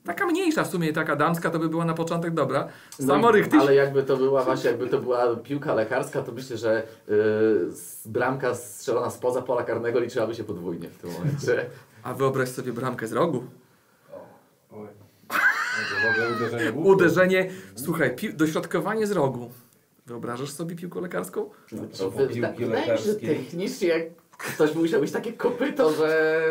Taka mniejsza w sumie, taka damska to by była na początek dobra. no Samorychtyś. ale jakby to była właśnie, jakby to była piłka lekarska, to myślę, że yy, bramka strzelona spoza pola karnego liczyłaby się podwójnie w tym momencie. A wyobraź sobie bramkę z rogu. Oj. No uderzenie. Uderzenie, słuchaj, pi- dośrodkowanie z rogu. Wyobrażasz sobie piłkę lekarską? No, piłki wydaje mi się, że lekarskiej. technicznie jak ktoś musiał mieć takie kopyto, że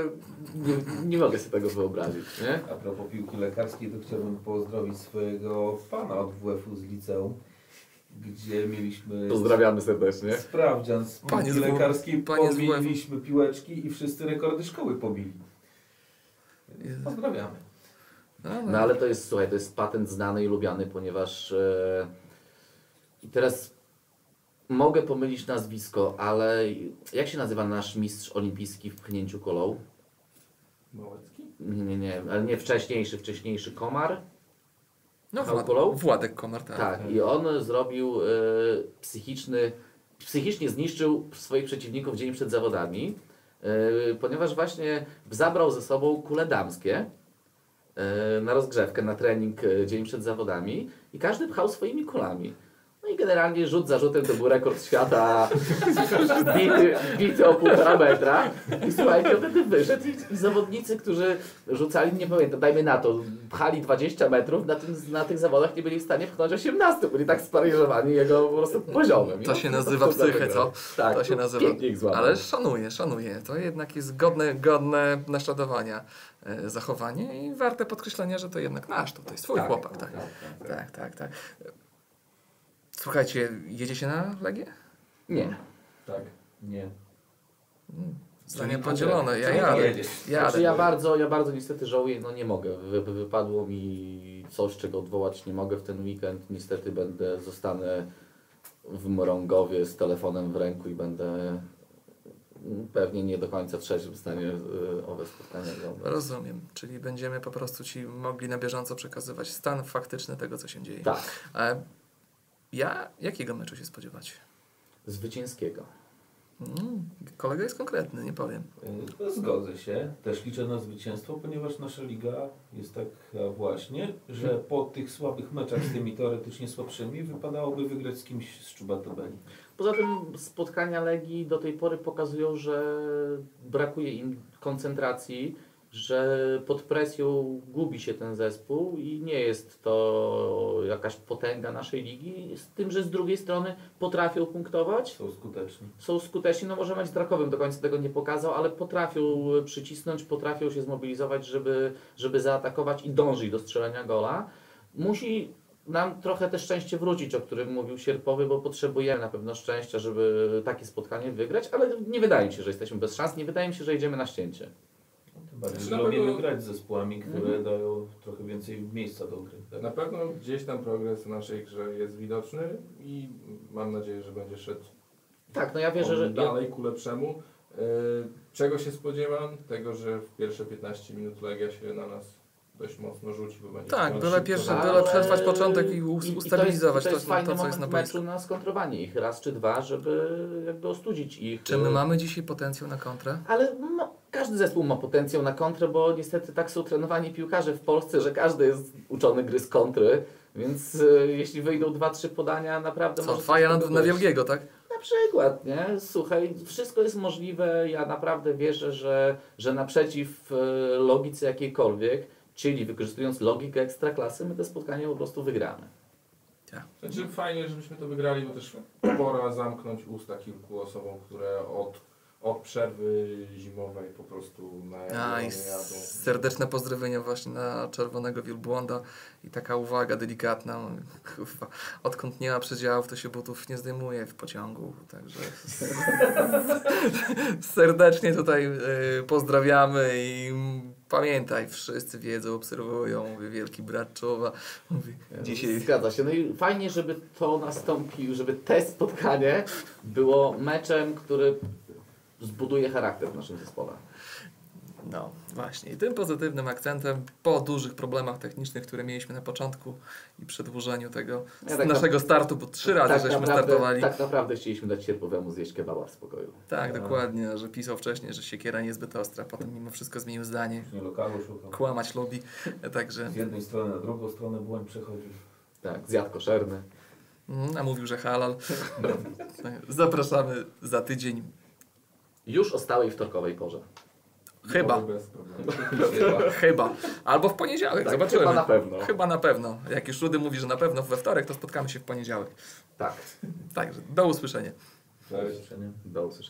nie, nie mogę sobie tego wyobrazić, nie? A propos piłki lekarskiej, to chciałbym pozdrowić swojego pana od WF-u z liceum, gdzie mieliśmy Pozdrawiamy serdecznie. sprawdzian z Panie lekarskiej, pobiliśmy piłeczki i wszyscy rekordy szkoły pobili. Pozdrawiamy. No, No ale to jest, słuchaj, to jest patent znany i lubiany, ponieważ e, i teraz mogę pomylić nazwisko, ale jak się nazywa nasz mistrz olimpijski w pchnięciu kolą? Małecki? Nie, nie, nie, ale nie wcześniejszy, wcześniejszy Komar. no Kulą? Władek Komar, tak. Tak, i on zrobił e, psychiczny, psychicznie zniszczył swoich przeciwników dzień przed zawodami, e, ponieważ właśnie zabrał ze sobą kule damskie e, na rozgrzewkę, na trening dzień przed zawodami i każdy pchał swoimi kulami. I generalnie rzut za rzutem to był rekord świata bity, bity o półtora metra. I słuchajcie, wtedy wyszedł i, i zawodnicy, którzy rzucali, nie pamiętam, dajmy na to, pchali 20 metrów, na, tym, na tych zawodach nie byli w stanie pchnąć 18. Byli tak sparyżowani jego po prostu poziomem. To się nazywa psychę, co? Tak, to się nazywa. Ale szanuję, szanuję. To jednak jest godne, godne naśladowania e, zachowanie i warte podkreślenia, że to jednak nasz tutaj, swój Tak, chłopak. Tak. tak, tak, tak. Słuchajcie, jedziecie na Legię? Nie. Tak. Nie. Zdanie Czyli podzielone. Ja jadę. jedziesz. Jadę. Znaczy ja bardzo, ja bardzo niestety żałuję, no nie mogę. Wy, wy- wypadło mi coś, czego odwołać nie mogę w ten weekend. Niestety będę, zostanę w Mrągowie z telefonem w ręku i będę mm, pewnie nie do końca trzeźwy w stanie y, owe spotkania oglądać. Rozumiem. Czyli będziemy po prostu Ci mogli na bieżąco przekazywać stan faktyczny tego, co się dzieje. Tak, E, ja jakiego meczu się spodziewać? zwycięskiego. Mm, kolega jest konkretny, nie powiem. Y, Zgodzę się. Też liczę na zwycięstwo, ponieważ nasza liga jest taka właśnie, że po tych słabych meczach z tymi teoretycznie słabszymi wypadałoby wygrać z kimś z Czuba tabeli. Poza tym spotkania Legii do tej pory pokazują, że brakuje im koncentracji, że pod presją gubi się ten zespół i nie jest to jakaś potęga naszej ligi, z tym, że z drugiej strony potrafią punktować, Są skuteczni. są skuteczni, no może mecz z Drakowem do końca tego nie pokazał, ale potrafią przycisnąć, potrafią się zmobilizować, żeby, żeby zaatakować i dążyć do strzelenia gola. Musi nam trochę też szczęście wrócić, o którym mówił Sierpowy, bo potrzebujemy na pewno szczęścia, żeby takie spotkanie wygrać, ale nie wydaje mi się, że jesteśmy bez szans, nie wydaje mi się, że idziemy na ścięcie. Bardziej, Znaczy, lubimy pewno- grać z zespołami, które Mhm. dają trochę więcej miejsca do gry. Tak? Na pewno gdzieś tam progres w naszej grze jest widoczny i mam nadzieję, że będzie szedł Tak, no ja wierzę, że... dalej ku lepszemu. Yy, Czego się spodziewam? Tego, że w pierwsze 15 minut Legia się na nas dość mocno rzuci, bo będzie Tak, byle pierwsze, byle przetrwać początek i us- I- i ustabilizować to to, jest, to, to jest to, fajny co jest na boisku. meczu na skontrowanie ich raz czy dwa, żeby jakby ostudzić ich. Czy my mamy dzisiaj potencjał na kontrę? Ale no, każdy zespół ma potencjał na kontrę, bo niestety tak są trenowani piłkarze w Polsce, że każdy jest uczony gry z kontry, więc e, jeśli wyjdą dwa, trzy podania, naprawdę Co, faja na, na wyjść. Wielgiego, tak? Na przykład, nie? Słuchaj, wszystko jest możliwe. Ja naprawdę wierzę, że, że naprzeciw e, logice jakiejkolwiek, czyli wykorzystując logikę ekstraklasy, my te spotkanie po prostu wygramy. Znaczy fajnie, żebyśmy to wygrali, bo też pora zamknąć usta kilku osobom, które od, od przerwy zimowej po prostu na A, i serdeczne pozdrowienia właśnie na czerwonego wielbłąda i taka uwaga delikatna. Kurwa, odkąd nie ma przedziałów, to się butów nie zdejmuje w pociągu, także [LAUGHS] serdecznie tutaj y, pozdrawiamy i pamiętaj, wszyscy wiedzą, obserwują, mówi wielki brat czuwa. Mówi, dzisiaj Zgadza się. No i fajnie, żeby to nastąpił, żeby te spotkanie było meczem, który zbuduje charakter w naszym zespole. No, właśnie. I tym pozytywnym akcentem po dużych problemach technicznych, które mieliśmy na początku i przedłużeniu tego Ja tak naszego startu, bo trzy razy żeśmy naprawdę, startowali. Tak, tak naprawdę chcieliśmy dać sierpowemu zjeść kebaba w spokoju. dokładnie, że pisał wcześniej, że siekiera niezbyt ostra, potem mimo wszystko zmienił zdanie. Nie lokalu szukał. Kłamać lubi, [LAUGHS] także Z jednej strony na drugą stronę błąd przechodzi. Tak, zjadł koszerny. mm, a mówił, że halal. [LAUGHS] Zapraszamy za tydzień. Już o stałej wtorkowej porze. Chyba, chyba. Albo w poniedziałek, Tak, zobaczymy. chyba na pewno. Chyba na pewno. Jak już Rudy mówi, że na pewno we wtorek, to spotkamy się w poniedziałek. Tak. Także do usłyszenia. Cześć. Do usłyszenia.